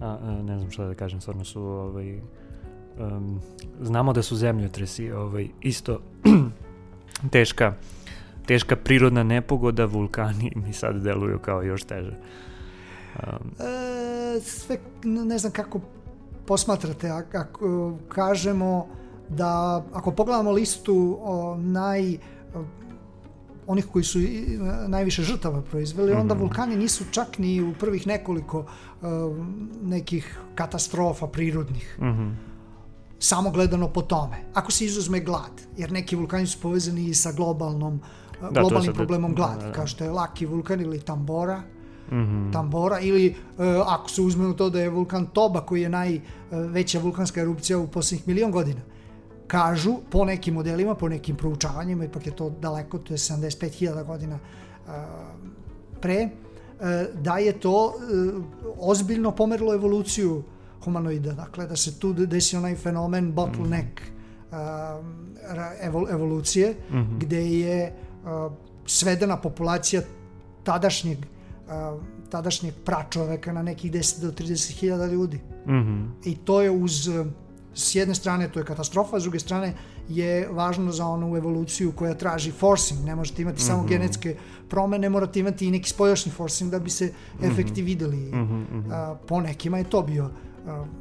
A, a, ne znam šta da kažem, stvarno su ovaj, um, znamo da su zemljotresi ovaj, isto teška, teška prirodna nepogoda, vulkani mi sad deluju kao još teže. Um. E, sve, ne znam kako posmatrate, ako kažemo da ako pogledamo listu o, naj onih koji su najviše žrtava proizveli, onda -hmm. vulkani nisu čak ni u prvih nekoliko uh, nekih katastrofa prirodnih. Mm -hmm. Samo gledano po tome. Ako se izuzme glad, jer neki vulkani su povezani i sa globalnom, uh, da, globalnim problemom gladi, da, da. kao što je Laki vulkan ili Tambora. Mm -hmm. Tambora ili uh, ako se uzme u to da je vulkan Toba koji je najveća vulkanska erupcija u poslednjih milion godina kažu po nekim modelima, po nekim proučavanjima, ipak je to daleko, to je 75.000 godina uh, pre, uh, da je to uh, ozbiljno pomerilo evoluciju humanoida, dakle da se tu desi onaj fenomen bottleneck uh, evolucije, mm -hmm. gde je uh, svedena populacija tadašnjeg uh, tadašnjeg pračoveka na nekih 10 do 30 hiljada ljudi. Mm -hmm. I to je uz s jedne strane to je katastrofa, s druge strane je važno za onu evoluciju koja traži forcing, ne možete imati mm -hmm. samo mhm. genetske promene, morate imati i neki spoljašnji forcing da bi se mhm. efekti videli. Mm -hmm. a, po nekima je to bio a,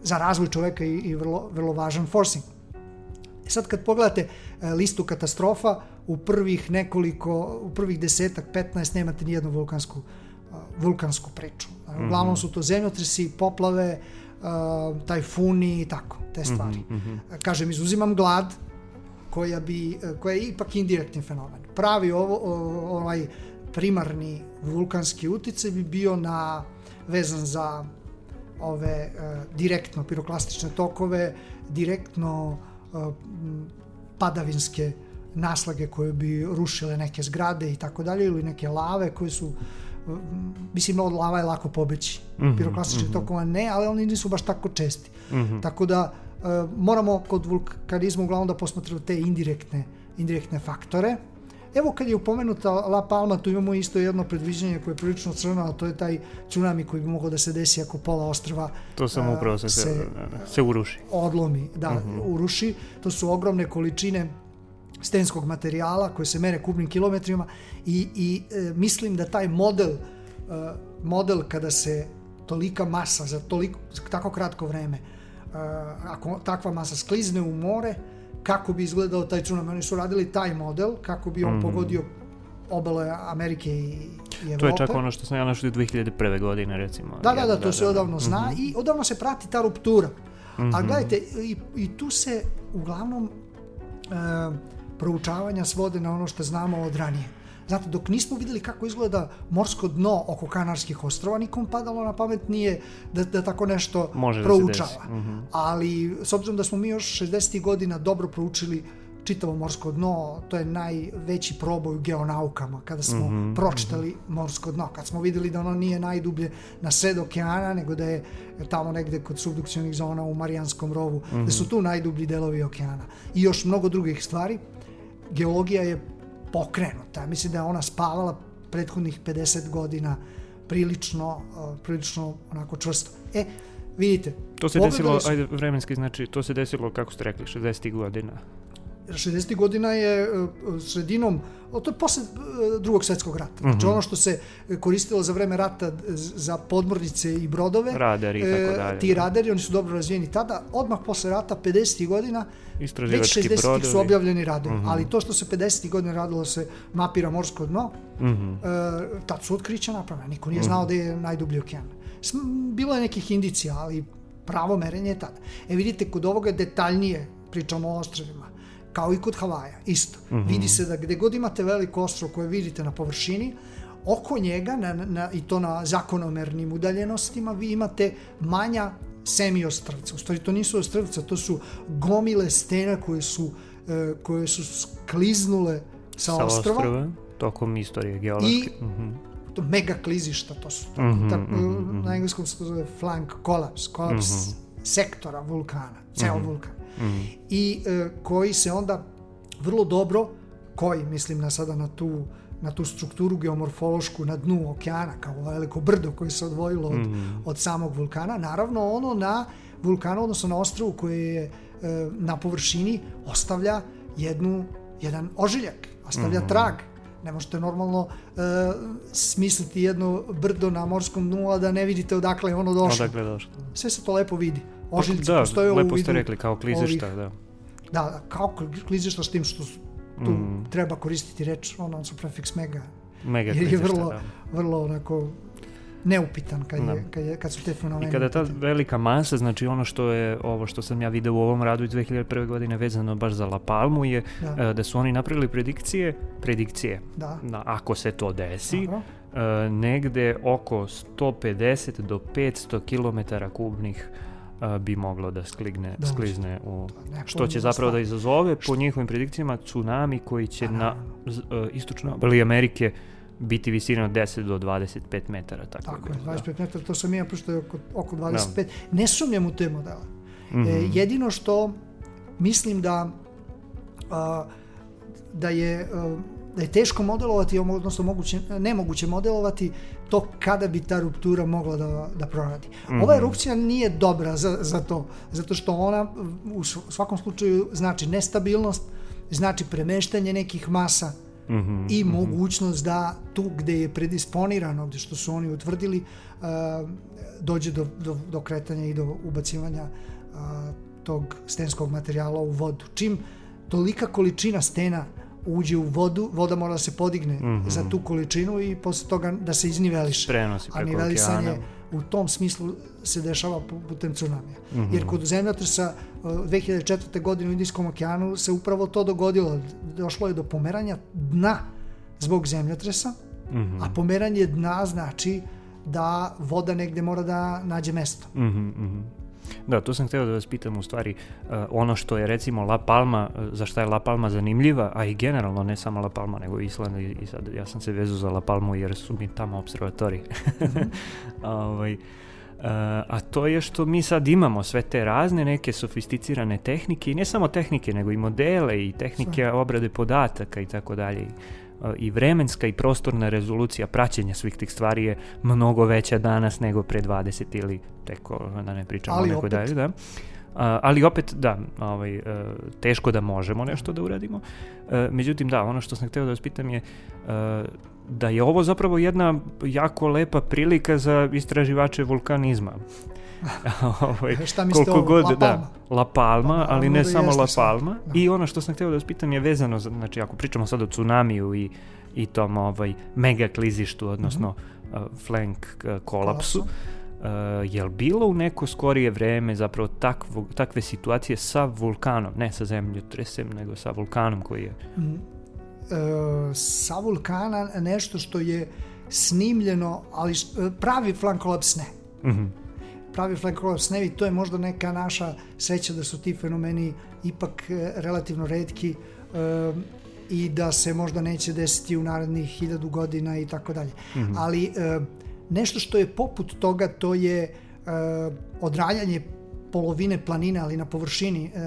za razvoj čoveka i, i vrlo, vrlo važan forcing. E sad kad pogledate e, listu katastrofa, u prvih nekoliko, u prvih desetak, 15 nemate ni jednu vulkansku, vulkansku priču. Uglavnom mhm. su to zemljotresi, poplave, tajfuni i tako, te mhm, stvari. -hmm. Kažem, izuzimam glad, koja, bi, koja je ipak indirektni fenomen. Pravi ovo, ovaj primarni vulkanski uticaj bi bio na vezan za ove uh, direktno piroklastične tokove, direktno uh, padavinske naslage koje bi rušile neke zgrade i tako dalje ili neke lave koje su mislim od lava je lako pobeći. Mm -hmm, mm -hmm. tokova ne, ali oni nisu baš tako česti. Mm -hmm. Tako da moramo kod vulkanizma uglavnom da posmatramo te indirektne, indirektne faktore. Evo kad je upomenuta La Palma, tu imamo isto jedno predviđanje koje je prilično crno, a to je taj tsunami koji bi mogao da se desi ako pola ostrva to samo upravo se, se, se uruši. Odlomi, da, mm -hmm. uruši. To su ogromne količine stenskog materijala koje se mere kubnim kilometrima i, i e, mislim da taj model e, model kada se tolika masa za toliko tako kratko vreme e, ako takva masa sklizne u more kako bi izgledao taj tsunami oni su radili taj model kako bi on mm. pogodio obale Amerike i, i Evrope. To je čak ono što sam ja našao 2001. godine recimo. Da, da, da, to da, se da, odavno da. zna mm -hmm. i odavno se prati ta ruptura. Mm -hmm. A gledajte, i, i tu se uglavnom uh, proučavanja svode na ono što znamo od ranije. Znate, dok nismo videli kako izgleda morsko dno oko Kanarskih ostrova, nikom padalo na pamet nije da, da tako nešto Može da proučava. Da mm -hmm. Ali, s obzirom da smo mi još 60. godina dobro proučili čitavo morsko dno, to je najveći proboj u geonaukama, kada smo mm -hmm, pročitali morsko dno, kad smo videli da ono nije najdublje na sred okeana, nego da je tamo negde kod subdukcionih zona u Marijanskom rovu, mm -hmm. da su tu najdublji delovi okeana. I još mnogo drugih stvari geologija je pokrenuta. Mislim da je ona spavala prethodnih 50 godina prilično, prilično onako čvrsto. E, vidite. To se desilo, su... ajde, vremenski, znači, to se desilo, kako ste rekli, 60. godina. 60. godina je e, sredinom to je posle e, drugog svetskog rata. Znači Mhm. ono što se koristilo za vreme rata za podmornice i brodove, Radari i e, tako dalje. ti radari, oni su dobro razvijeni tada, odmah posle rata, 50. godina, već Istraživački 60. brodovi. su objavljeni radovi, Mhm. ali to što se 50. godina radilo se mapira morsko dno, Mhm. e, tad su otkrića napravljena, niko nije znao da je najdublji okean. Bilo je nekih indicija, ali pravo merenje je tada. E vidite, kod ovoga detaljnije pričamo o ostrovima, kao i kod Havaja, isto. Vidi se da gde god imate veliko ostrvo koje vidite na površini, oko njega, na, na, i to na zakonomernim udaljenostima, vi imate manja semiostrvca. U stvari to nisu ostrvca, to su gomile stena koje su, e, koje su skliznule sa, Sa ostrva ostrva, tokom istorije geološke. Mhm. to mega klizišta, to su Mhm, tako, mhm, mhm. na engleskom se to zove flank kolaps, kolaps sektora vulkana, ceo vulkan. I e, koji se onda vrlo dobro, koji, mislim na sada na tu na tu strukturu geomorfološku na dnu okeana, kao veliko brdo koje se odvojilo od, od samog vulkana, naravno ono na vulkanu, odnosno na ostrvu koje je e, na površini ostavlja jednu, jedan ožiljak, ostavlja trag. Ne možete normalno e, smisliti jedno brdo na morskom dnu, a da ne vidite odakle je ono došlo. Odakle je došlo? Sve se to lepo vidi. Ožiljci da, postoje u lepo vidu ste rekli, kao klizišta, ovih- da. Da, kao kli- klizišta s tim što tu Mhm. treba koristiti reč, ono su prefiks mega, Mega jer je vrlo, da. vrlo onako neupitan kad, Da. je, kad, je, kad su te fenomeni. I kada ta upitani. velika masa, znači ono što je ovo što sam ja video u ovom radu iz 2001. godine vezano baš za La Palmu je Da. e, da su oni napravili predikcije, predikcije Da, na ako se to desi, dobro. e, negde oko 150 do 500 km kubnih e, bi moglo da skligne, Dođe. sklizne u što će zapravo da izazove po njihovim predikcijama tsunami koji će Pa na z- e, istočnoj obali Amerike biti visine od 10 do 25 metara. Tako, Tako je je, bilo, da. 25 metara, to sam ja prošto je oko, oko 25. Ne sumnjam u te modele. Mhm. E, jedino što mislim da a, da je a, da je teško modelovati, odnosno moguće, nemoguće modelovati to kada bi ta ruptura mogla da, da proradi. Ova erupcija nije dobra za, za to, zato što ona u svakom slučaju znači nestabilnost, znači premeštanje nekih masa Mhm. i mogućnost da tu gde je predisponirano, gde što su oni utvrdili, a, dođe do, do, do kretanja i do ubacivanja a, tog stenskog materijala u vodu. Čim tolika količina stena uđe u vodu, voda mora da se podigne za tu količinu i posle toga da se izniveliše. Prenosi A preko nivelisanje okeana. u tom smislu se dešava pu- putem tsunamija. Mhm. Jer kod zemljotresa uh, 2004. godine u Indijskom okeanu se upravo to dogodilo. Došlo je do pomeranja dna zbog zemljotresa, Mhm. a pomeranje dna znači da voda negde mora da nađe mesto. Mhm, mhm. Da, to sam htio da vas pitam u stvari uh, ono što je recimo La Palma, uh, za šta je La Palma zanimljiva, a i generalno ne samo La Palma nego Island i, i sad ja sam se vezao za La Palmu jer su mi tamo observatori. ovaj, uh, a to je što mi sad imamo sve te razne neke sofisticirane tehnike i ne samo tehnike nego i modele i tehnike obrade podataka i tako dalje. Uh, I vremenska i prostorna rezolucija praćenja svih tih stvari je mnogo veća danas nego pre 20 ili teko, da ne pričamo Ali o nekoj opet- dalje, da. A, ali opet, da, ovaj, e, teško da možemo nešto da uradimo. E, međutim, da, ono što sam htio da vas pitam je e, da je ovo zapravo jedna jako lepa prilika za istraživače vulkanizma. ovaj, Šta mislite koliko god, La da? La Palma, La ali ne samo La. Palma. Da. I ono što sam htio da vas pitam je vezano, za, znači ako pričamo sad o tsunamiju i, i tom ovaj, mega klizištu, odnosno Mhm. uh, flank uh, kolapsu. Uh, jel bilo u neko skorije vreme zapravo takvo, takve situacije sa vulkanom, ne sa zemljotresem, nego sa vulkanom koji je... Mm, e, sa vulkana nešto što je snimljeno, ali e, pravi flankolaps ne. Mhm, pravi flankolaps ne i to je možda neka naša sreća da su ti fenomeni ipak e, relativno redki e, i da se možda neće desiti u narednih hiljadu godina i tako dalje. Ali e, nešto što je poput toga to je odranjanje polovine planine, ali na površini, e,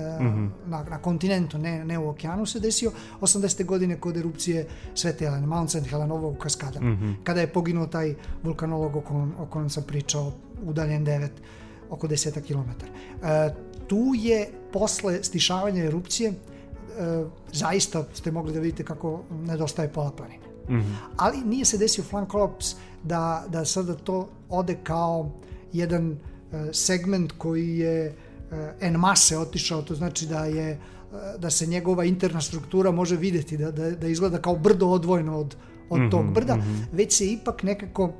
na, na kontinentu, ne, ne u okeanu se desio 80. godine kod erupcije Svete Helene, Mount St. Helenovo u Kaskadama. Kada je poginuo taj vulkanolog o kojem, o kojem sam pričao, udaljen 9, oko 10 km. E, tu je posle stišavanja erupcije zaista ste mogli da vidite kako nedostaje pola planine. Mhm. Ali nije se desio flank kolaps da, da sada to ode kao jedan e, segment koji je e, en mase otišao, to znači da je e, da se njegova interna struktura može videti, da, da, da izgleda kao brdo odvojeno od, od Mhm, tog brda, mhm. već se ipak nekako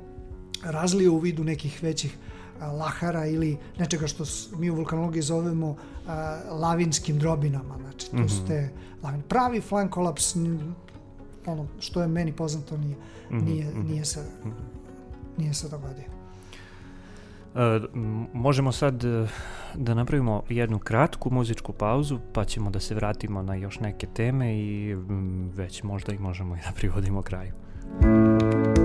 razlio u vidu nekih većih lahara ili nečega što mi u vulkanologiji zovemo lavinskim drobinama. Znači, to su Mhm. te lavine. Pravi flank kolaps, ono što je meni poznato, nije, Mhm, nije, mhm. nije, se, nije se dogodio. E, možemo sad e, da napravimo jednu kratku muzičku pauzu, pa ćemo da se vratimo na još neke teme i već možda i možemo i da privodimo kraju. Love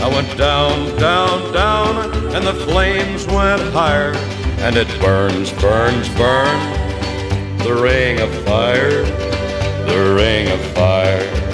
I went down, down, down, and the flames went higher. And it burns, burns, burns. The ring of fire, the ring of fire.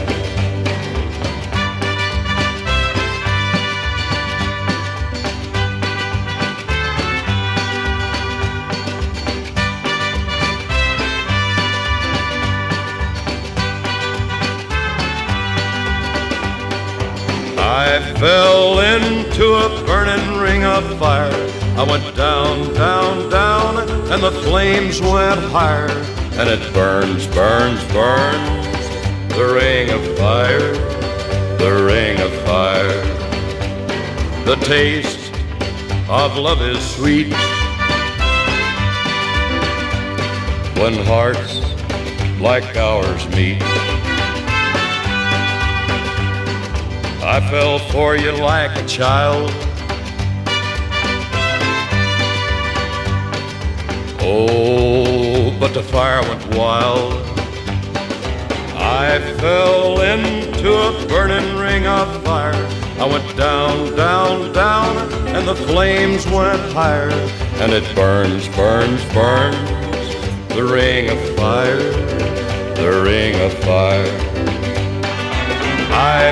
I fell into a burning ring of fire. I went down, down, down, and the flames went higher. And it burns, burns, burns. The ring of fire, the ring of fire. The taste of love is sweet. When hearts like ours meet. Fell for you like a child. Oh, but the fire went wild. I fell into a burning ring of fire. I went down, down, down, and the flames went higher. And it burns, burns, burns. The ring of fire, the ring of fire. I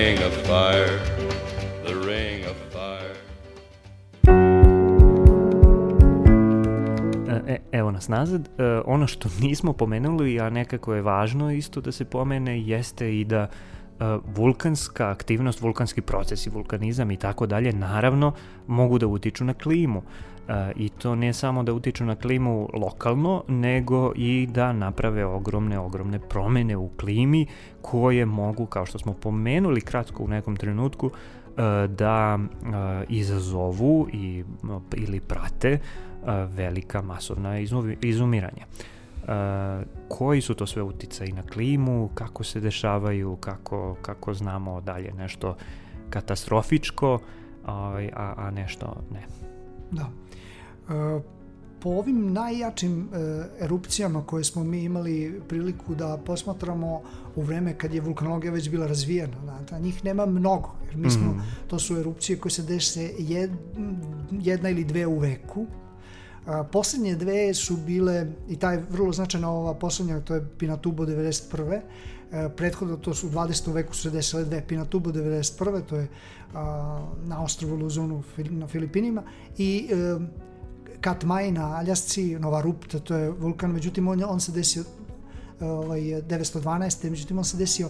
nas nazad. E, ono što nismo pomenuli, a nekako je važno isto da se pomene, jeste i da e, vulkanska aktivnost, vulkanski procesi, vulkanizam i tako dalje, naravno mogu da utiču na klimu. E, I to ne samo da utiču na klimu lokalno, nego i da naprave ogromne, ogromne promene u klimi koje mogu, kao što smo pomenuli kratko u nekom trenutku, e, da izazovu i, ili prate a, velika masovna izumi- izumiranja. A, koji su to sve uticaji na klimu, kako se dešavaju, kako, kako znamo dalje nešto katastrofičko, ovaj, a, a nešto ne. Da. E, po ovim najjačim e, erupcijama koje smo mi imali priliku da posmatramo u vreme kad je vulkanologija već bila razvijena, znate, njih nema mnogo, jer mi smo, Mm. to su erupcije koje se dese jed, jedna ili dve u veku. A, poslednje dve su bile, i ta je vrlo značajna ova poslednja, to je Pinatubo 91. E, prethodno to su u 20. veku su se desile dve Pinatubo 91. to je a, na ostrovu Luzonu na Filipinima i e, Katmai na Aljasci, Nova Rupta, to je vulkan, međutim on, on se desio ovaj, 912. Međutim, on se desio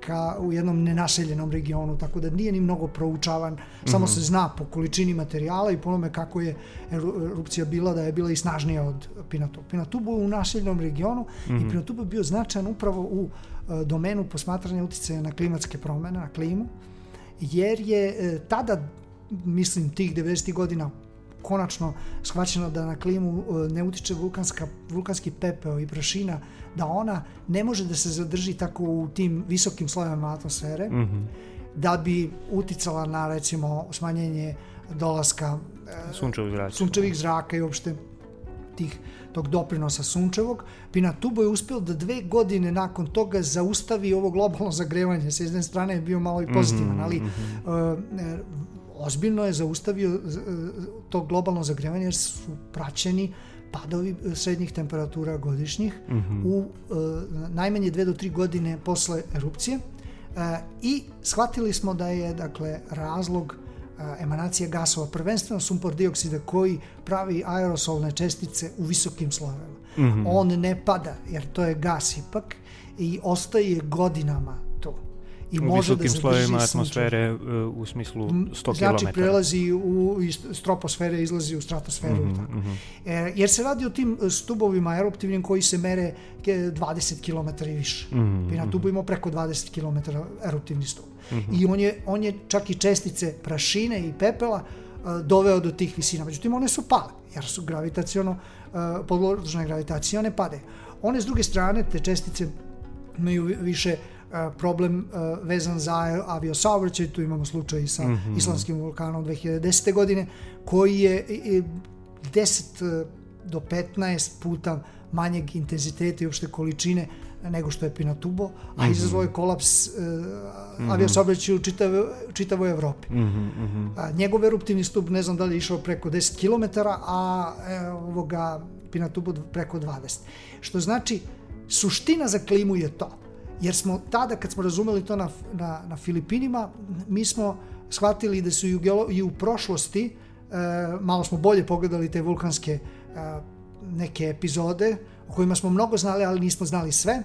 ka, u jednom nenaseljenom regionu, tako da nije ni mnogo proučavan, samo se zna po količini materijala i po onome kako je eru- erupcija bila, da je bila i snažnija od Pinatubo. Pinatubo je u naseljenom regionu i Pinatubo je bio značajan upravo u e, domenu posmatranja uticaja na klimatske promene, na klimu, jer je e, tada, mislim, tih 90. godina konačno shvaćeno da na klimu e, ne utiče vulkanska, vulkanski pepeo i prašina, da ona ne može da se zadrži tako u tim visokim slojevima atmosfere, Mhm. da bi uticala na recimo smanjenje dolaska e, Sunčevu zračenje. sunčevih zraka i uopšte tih tog doprinosa sunčevog. Pinatubo je uspio da dve godine nakon toga zaustavi ovo globalno zagrevanje. S jedne strane je bio malo i pozitivan, ali uh, e, ozbiljno je zaustavio e, to globalno zagrevanje jer su praćeni padovi e, srednjih temperatura godišnjih u e, najmanje dve do tri godine posle erupcije E, i shvatili smo da je dakle razlog e, emanacije gasova, prvenstveno sumpor dioksida koji pravi aerosolne čestice u visokim slojevima. On ne pada jer to je gas ipak i ostaje godinama. I U može da visokim zadrži slojevima atmosfere e, u smislu 100 znači km. prelazi u iz troposfere, izlazi u stratosferu i tako. E, jer se radi o tim e, stubovima eruptivnim koji se mere ke- 20 km i više. Pinatubo ima preko 20 km eruptivni stub. I on je, on je čak i čestice prašine i pepela e, doveo do tih visina. Međutim, one su pale, jer su gravitaciono e, podložne gravitacije, one padaju. One s druge strane, te čestice imaju vi- više problem e, vezan za aer- aviosaobraćaj, tu imamo slučaj sa islamskim vulkanom 2010. godine, koji je i- i 10 e, do 15 puta manjeg intenziteta i uopšte količine nego što je Pinatubo, a izazvao je kolaps e, aviosaobraćaja u čitavoj, čitavoj Evropi. A, njegov eruptivni stup, ne znam da li je išao preko 10 km, a e, ovoga Pinatubo preko 20. Što znači, suština za klimu je to. Jer smo tada, kad smo razumeli to na, na, na Filipinima, mi smo shvatili da su i u, geolo- i u prošlosti, e, malo smo bolje pogledali te vulkanske e, neke epizode, o kojima smo mnogo znali, ali nismo znali sve.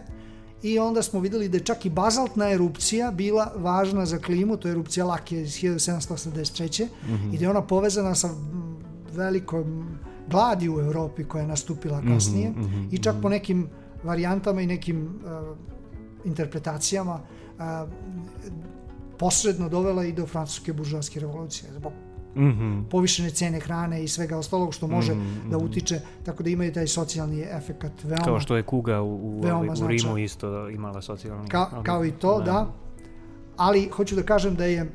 I onda smo videli da je čak i bazaltna erupcija bila važna za klimu, to je erupcija Lakije iz 1783. I da je ona povezana sa mm, velikom gladi u Europi koja je nastupila kasnije i čak po nekim varijantama i nekim uh, interpretacijama uh, posredno dovela i do francuske buržoaske revolucije zbog Mhm. povišene cene hrane i svega ostalog što može da utiče, tako da imaju taj socijalni efekat veoma Kao što je kuga u, u, Veoma ovaj, u značajan. Rimu isto imala socijalni... Ka, ali- kao i to, da. Ali hoću da kažem da je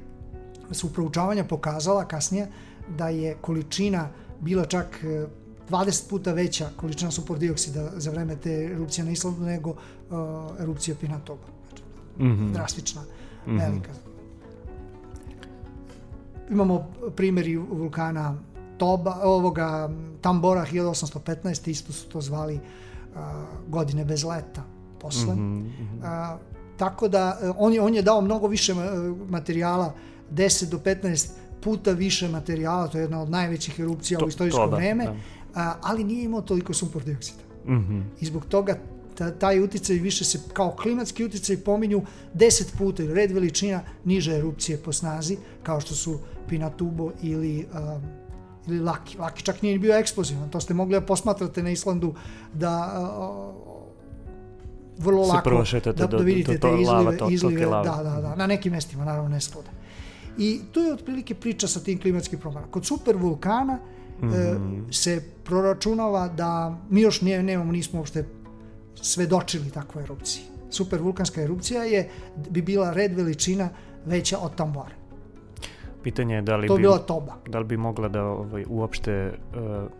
su proučavanja pokazala kasnije da je količina bila čak e, 20 puta veća količina sumpor dioksida za vreme te erupcije na Islandu nego uh, erupcija Pinatoba. Znači, Mhm. drastična, velika. Imamo primjeri vulkana Toba, ovoga Tambora 1815, isto su to zvali uh, godine bez leta posle. Mhm, A, tako da e, on je, on je dao mnogo više ma- materijala, 10 do 15 puta više materijala, to je jedna od najvećih erupcija To- u istorijsko to da, vreme, da. A, ali nije imao toliko sumpor dioksida. Mhm. I zbog toga ta, taj uticaj više se kao klimatski uticaj pominju 10 puta ili red veličina niže erupcije po snazi, kao što su Pinatubo ili um, ili Laki. Laki čak nije ni bio eksplozivan, to ste mogli da posmatrate na Islandu da uh, vrlo Se lako da, do- da vidite do- do te izlive, lava, to- izlive lave. da, da, da, na nekim mestima, naravno ne svuda. I tu je otprilike priča sa tim klimatskim promenama. Kod super vulkana e, Mhm. se proračunava da mi još nije, nemamo, nismo uopšte svedočili takvoj erupciji. Super vulkanska erupcija je, bi bila red veličina veća od Tambora. Pitanje je da li To bi... bila Toba. da li bi mogla da ovaj, uopšte uh,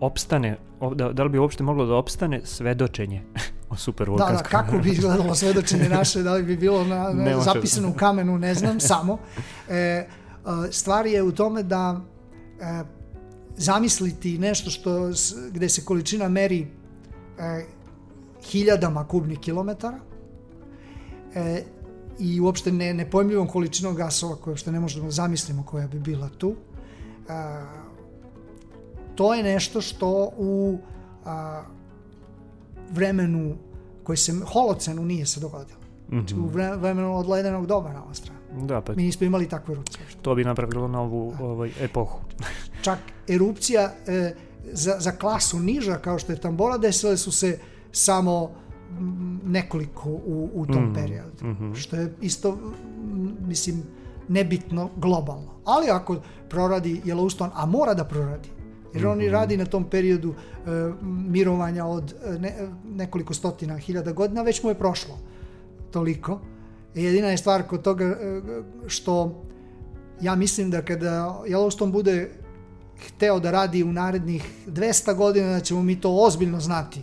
opstane, da, da li bi uopšte moglo da opstane svedočenje o Da, supervulkanskom? da, kako bi izgledalo svedočenje naše, da li bi bilo na, na, zapisano u kamenu, ne znam, samo. E, a, stvar je u tome da e, zamisliti nešto što, gde se količina meri e, hiljadama kubnih kilometara e, i uopšte ne, nepojmljivom količinom gasova koje uopšte ne možemo da zamislimo koja bi bila tu. E, to je nešto što u a, vremenu koji se holocenu nije se dogodilo. Znači, u vre- vremenu od ledenog doba na stranu. Da, pa Mi nismo imali takve erupcije. uopšte. to bi napravilo novu ovaj, epohu. Čak erupcija e, za, za klasu niža kao što je Tambora desile su se samo mm, nekoliko u, u tom Mhm, periodu. Što je isto, mm, mislim, nebitno globalno. Ali ako proradi Yellowstone, a mora da proradi, jer on i radi na tom periodu e, mirovanja od e, ne- nekoliko stotina hiljada godina, već mu je prošlo toliko. Jedina je stvar kod toga e, što ja mislim da kada Yellowstone bude hteo da radi u narednih 200 godina, da ćemo mi to ozbiljno znati.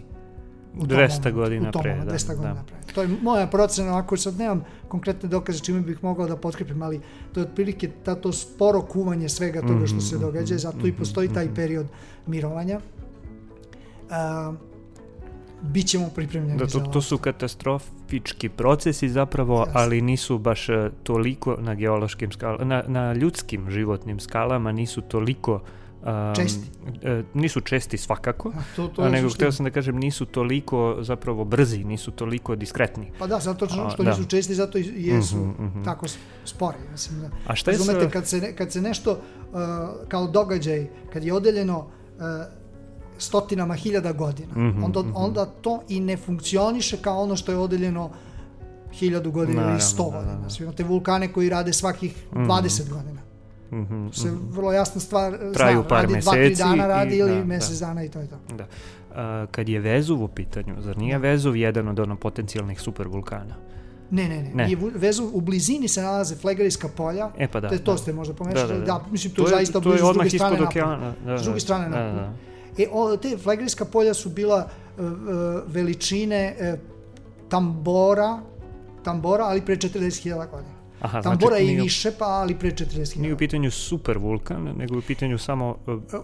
u tom 200 momentu, godina u tom pre, momentu, da, 200 godina da. pre. To je moja procena, ako sad nemam konkretne dokaze čime bih mogao da potkrepim, ali to je otprilike ta, to sporo kuvanje svega toga što Mhm, se događa, zato i postoji taj period mirovanja. A, Bićemo pripremljeni Da, to, za to su katastrofički procesi zapravo, Jasno. ali nisu baš e, toliko na geološkim skalama, na, na ljudskim životnim skalama nisu toliko um, Česti. e, nisu česti svakako, A to, to a nego htio sam da kažem nisu toliko zapravo brzi, nisu toliko diskretni. Pa da, zato što, A, što da. nisu česti, zato i jesu Mhm, mhm. tako s- spori. Mislim, da. A šta je sa- Razumete, kad se, ne- kad se nešto uh, kao događaj, kad je odeljeno uh, stotinama hiljada godina, Mhm, onda, mhm. onda to i ne funkcioniše kao ono što je odeljeno hiljadu godina ili sto da, da, godina. da. Svi imate vulkane koji rade svakih 20 godina. Mhm, To se mhm. vrlo jasna stvar Traju zna. par radi dva, tri meseci dana i- radi ili da, mjesec da. dana i to je to. Da. A, kad je Vezuv u pitanju, zar nije Vezuv jedan od ono potencijalnih supervulkana? Ne, ne, ne. Ne. I u- vezu, u blizini se nalaze flegerijska polja. E pa da. to, je- to da. ste možda pomešali. Da, Da, da, da. mislim, to, je zaista to je blizu s odmah druge strane napolja. okeana. Da, S druge da, strane da, napolja. da. E, o, te flegerijska polja su bila e, e, veličine e, tambora, tambora, ali pre 40.000 godina. Aha, Tambora znači, je i više, pa ali pre 40.000 nije u pitanju super vulkan, nego u pitanju samo... uh,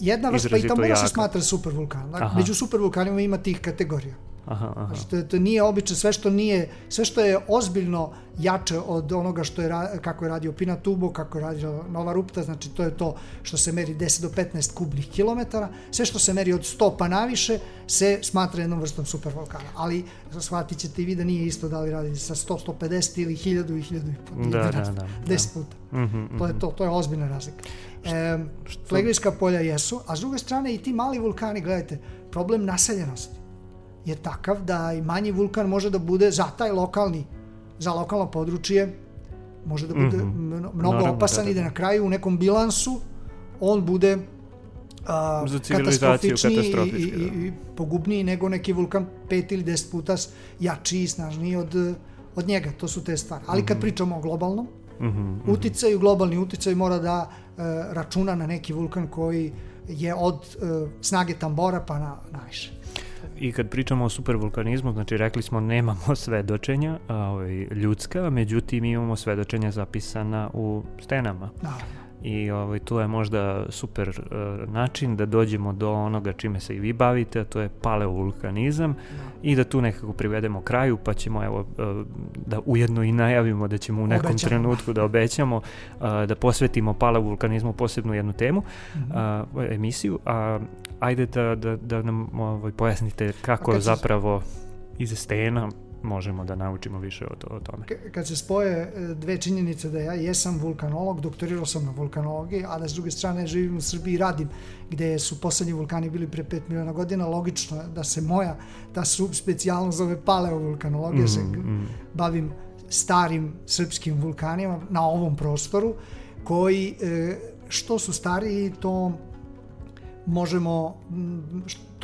Jedna vrsta, i tambora se jaka. smatra supervulkan. Dakle, Aha. među supervulkanima ima tih kategorija. Aha, aha. Znači, to, to nije obično, sve što nije, sve što je ozbiljno jače od onoga što je, kako je radio Pinatubo, kako je radio Nova Rupta, znači to je to što se meri 10 do 15 kubnih kilometara, sve što se meri od 100 pa naviše se smatra jednom vrstom supervulkana, ali shvatit ćete i vi da nije isto da li radi sa 100, 150 ili 1000 i 1000 i. Da, da, na da, 10 puta. Mhm, To je to, to je ozbiljna razlika. E, flegrijska polja jesu, a s druge strane i ti mali vulkani, gledajte, problem naseljenosti je takav da i manji vulkan može da bude za taj lokalni, za lokalno područje, može da bude Mhm. mno- mnogo Naravno, opasan da, da, i da da. na kraju u nekom bilansu on bude a, Za katastrofičniji i, i, i pogubniji nego neki vulkan pet ili deset puta jači i snažniji od, od njega. To su te stvari. Ali kad pričamo o globalnom, mhm. uticaju, globalni uticaj mora da e, računa na neki vulkan koji je od e, snage tambora pa na, naviše. I kad pričamo o supervulkanizmu, znači rekli smo nemamo svedočenja a, ovaj, ljudska, međutim imamo svedočenja zapisana u stenama. Naravno. I ovaj, to je možda super e, način da dođemo do onoga čime se i vi bavite, a to je paleovulkanizam i da tu nekako privedemo kraju, pa ćemo evo e, da ujedno i najavimo da ćemo u nekom Obećamo. trenutku da obećamo a, da posvetimo paleovulkanizmu posebnu jednu temu, Mhm. a, emisiju, a ajde da, da, da nam ovaj, pojasnite kako kad zapravo iz stena možemo da naučimo više o, to, o tome. K- kad se spoje e, dve činjenice da ja jesam vulkanolog, doktorirao sam na vulkanologiji, a da s druge strane živim u Srbiji i radim, gde su poslednji vulkani bili pre 5 miliona godina, logično je da se moja, ta subspecijalnost zove paleovulkanologija, se g- Mm, mm. bavim starim srpskim vulkanima na ovom prostoru, koji e, što su stariji, to možemo,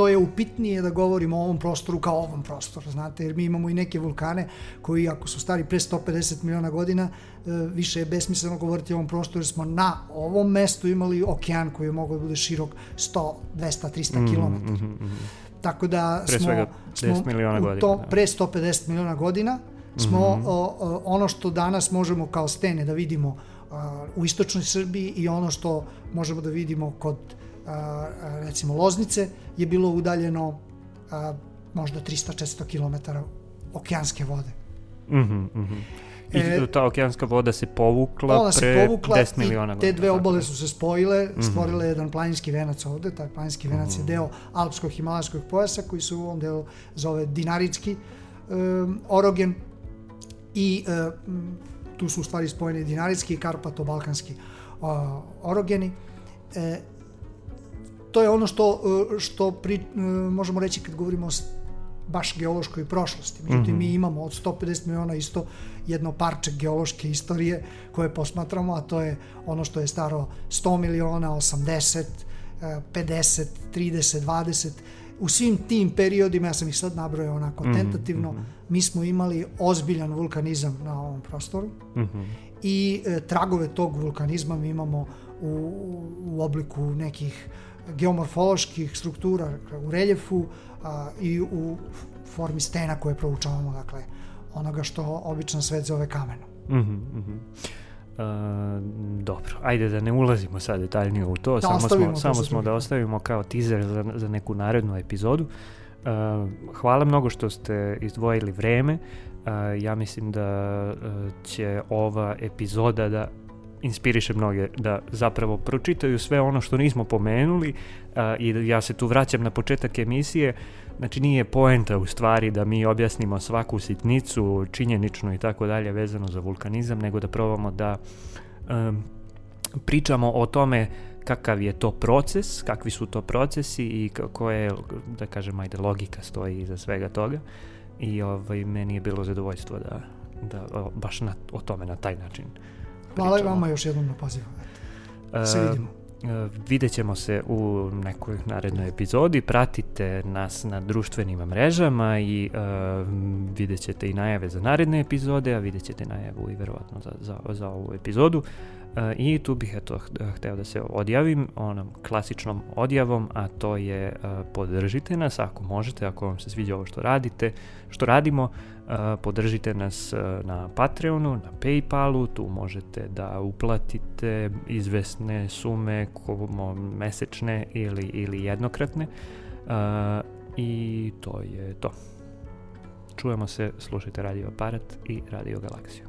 to je upitnije da govorimo o ovom prostoru kao o ovom prostoru, znate, jer mi imamo i neke vulkane koji ako su stari pre 150 miliona godina, e, više je besmisleno govoriti o ovom prostoru jer smo na ovom mestu imali okean koji je mogao da bude širok 100, 200, 300 km. Mhm, mhm. Tako da Pre smo, svega smo 10 miliona u godina, To, da. pre 150 miliona godina smo Mhm. o, o, ono što danas možemo kao stene da vidimo a, u istočnoj Srbiji i ono što možemo da vidimo kod a, recimo Loznice je bilo udaljeno a, možda 300-400 km okeanske vode. Mhm, mhm. I E, ta okeanska voda se povukla Ona se pre povukla 10 miliona godina. te dve obale su se spojile, Mhm. stvorile jedan planinski venac ovde, taj planinski venac Mhm. je deo alpskog himalajskog pojasa koji se u ovom delu zove dinaritski um, orogen i um, tu su u stvari spojeni dinaritski i karpato-balkanski uh, orogeni. E, to je ono što, uh, što pri, uh, možemo reći kad govorimo o baš geološkoj prošlosti. Međutim, Mhm. mi imamo od 150 miliona isto jedno parče geološke istorije koje posmatramo, a to je ono što je staro 100 miliona, 80, eh, 50, 30, 20. U svim tim periodima, ja sam ih sad nabrojao onako Mhm, tentativno, mhm. mi smo imali ozbiljan vulkanizam na ovom prostoru Mhm. i e, tragove tog vulkanizma mi imamo u, u obliku nekih geomorfoloških struktura u reljefu a, i u formi stena koje proučavamo, dakle, onoga što obično svet zove kameno. Mhm, mhm. E, dobro, ajde da ne ulazimo sad detaljnije u to, samo ostavimo smo, samo smo drugi da ostavimo kao teaser za, za neku narednu epizodu. E, hvala mnogo što ste izdvojili vreme. E, ja mislim da e, će ova epizoda da inspiriše mnoge da zapravo pročitaju sve ono što nismo pomenuli e, i ja se tu vraćam na početak emisije Znači nije poenta u stvari da mi objasnimo svaku sitnicu, činjeničnu i tako dalje vezano za vulkanizam, nego da probamo da em, pričamo o tome kakav je to proces, kakvi su to procesi i kako je, da kažem, ajde, logika stoji iza svega toga. I ovaj, meni je bilo zadovoljstvo da, da o, baš na, o tome na taj način Hvala i vama još jednom na pozivu. Se E, vidimo. E, Vidjet ćemo se u nekoj narednoj epizodi, pratite nas na društvenim mrežama i e, vidjet ćete i najave za naredne epizode, a vidjet ćete najavu i verovatno za, za, za ovu epizodu. E, I tu bih eto h- hteo da se odjavim onom klasičnom odjavom, a to je e, podržite nas ako možete, ako vam se sviđa ovo što radite, što radimo, e, podržite nas e, na Patreonu, na Paypalu, tu možete da uplatite izvesne sume mesečne ili, ili jednokratne E, i to je to. Čujemo se, slušajte Radio Aparat i Radio Galaksiju.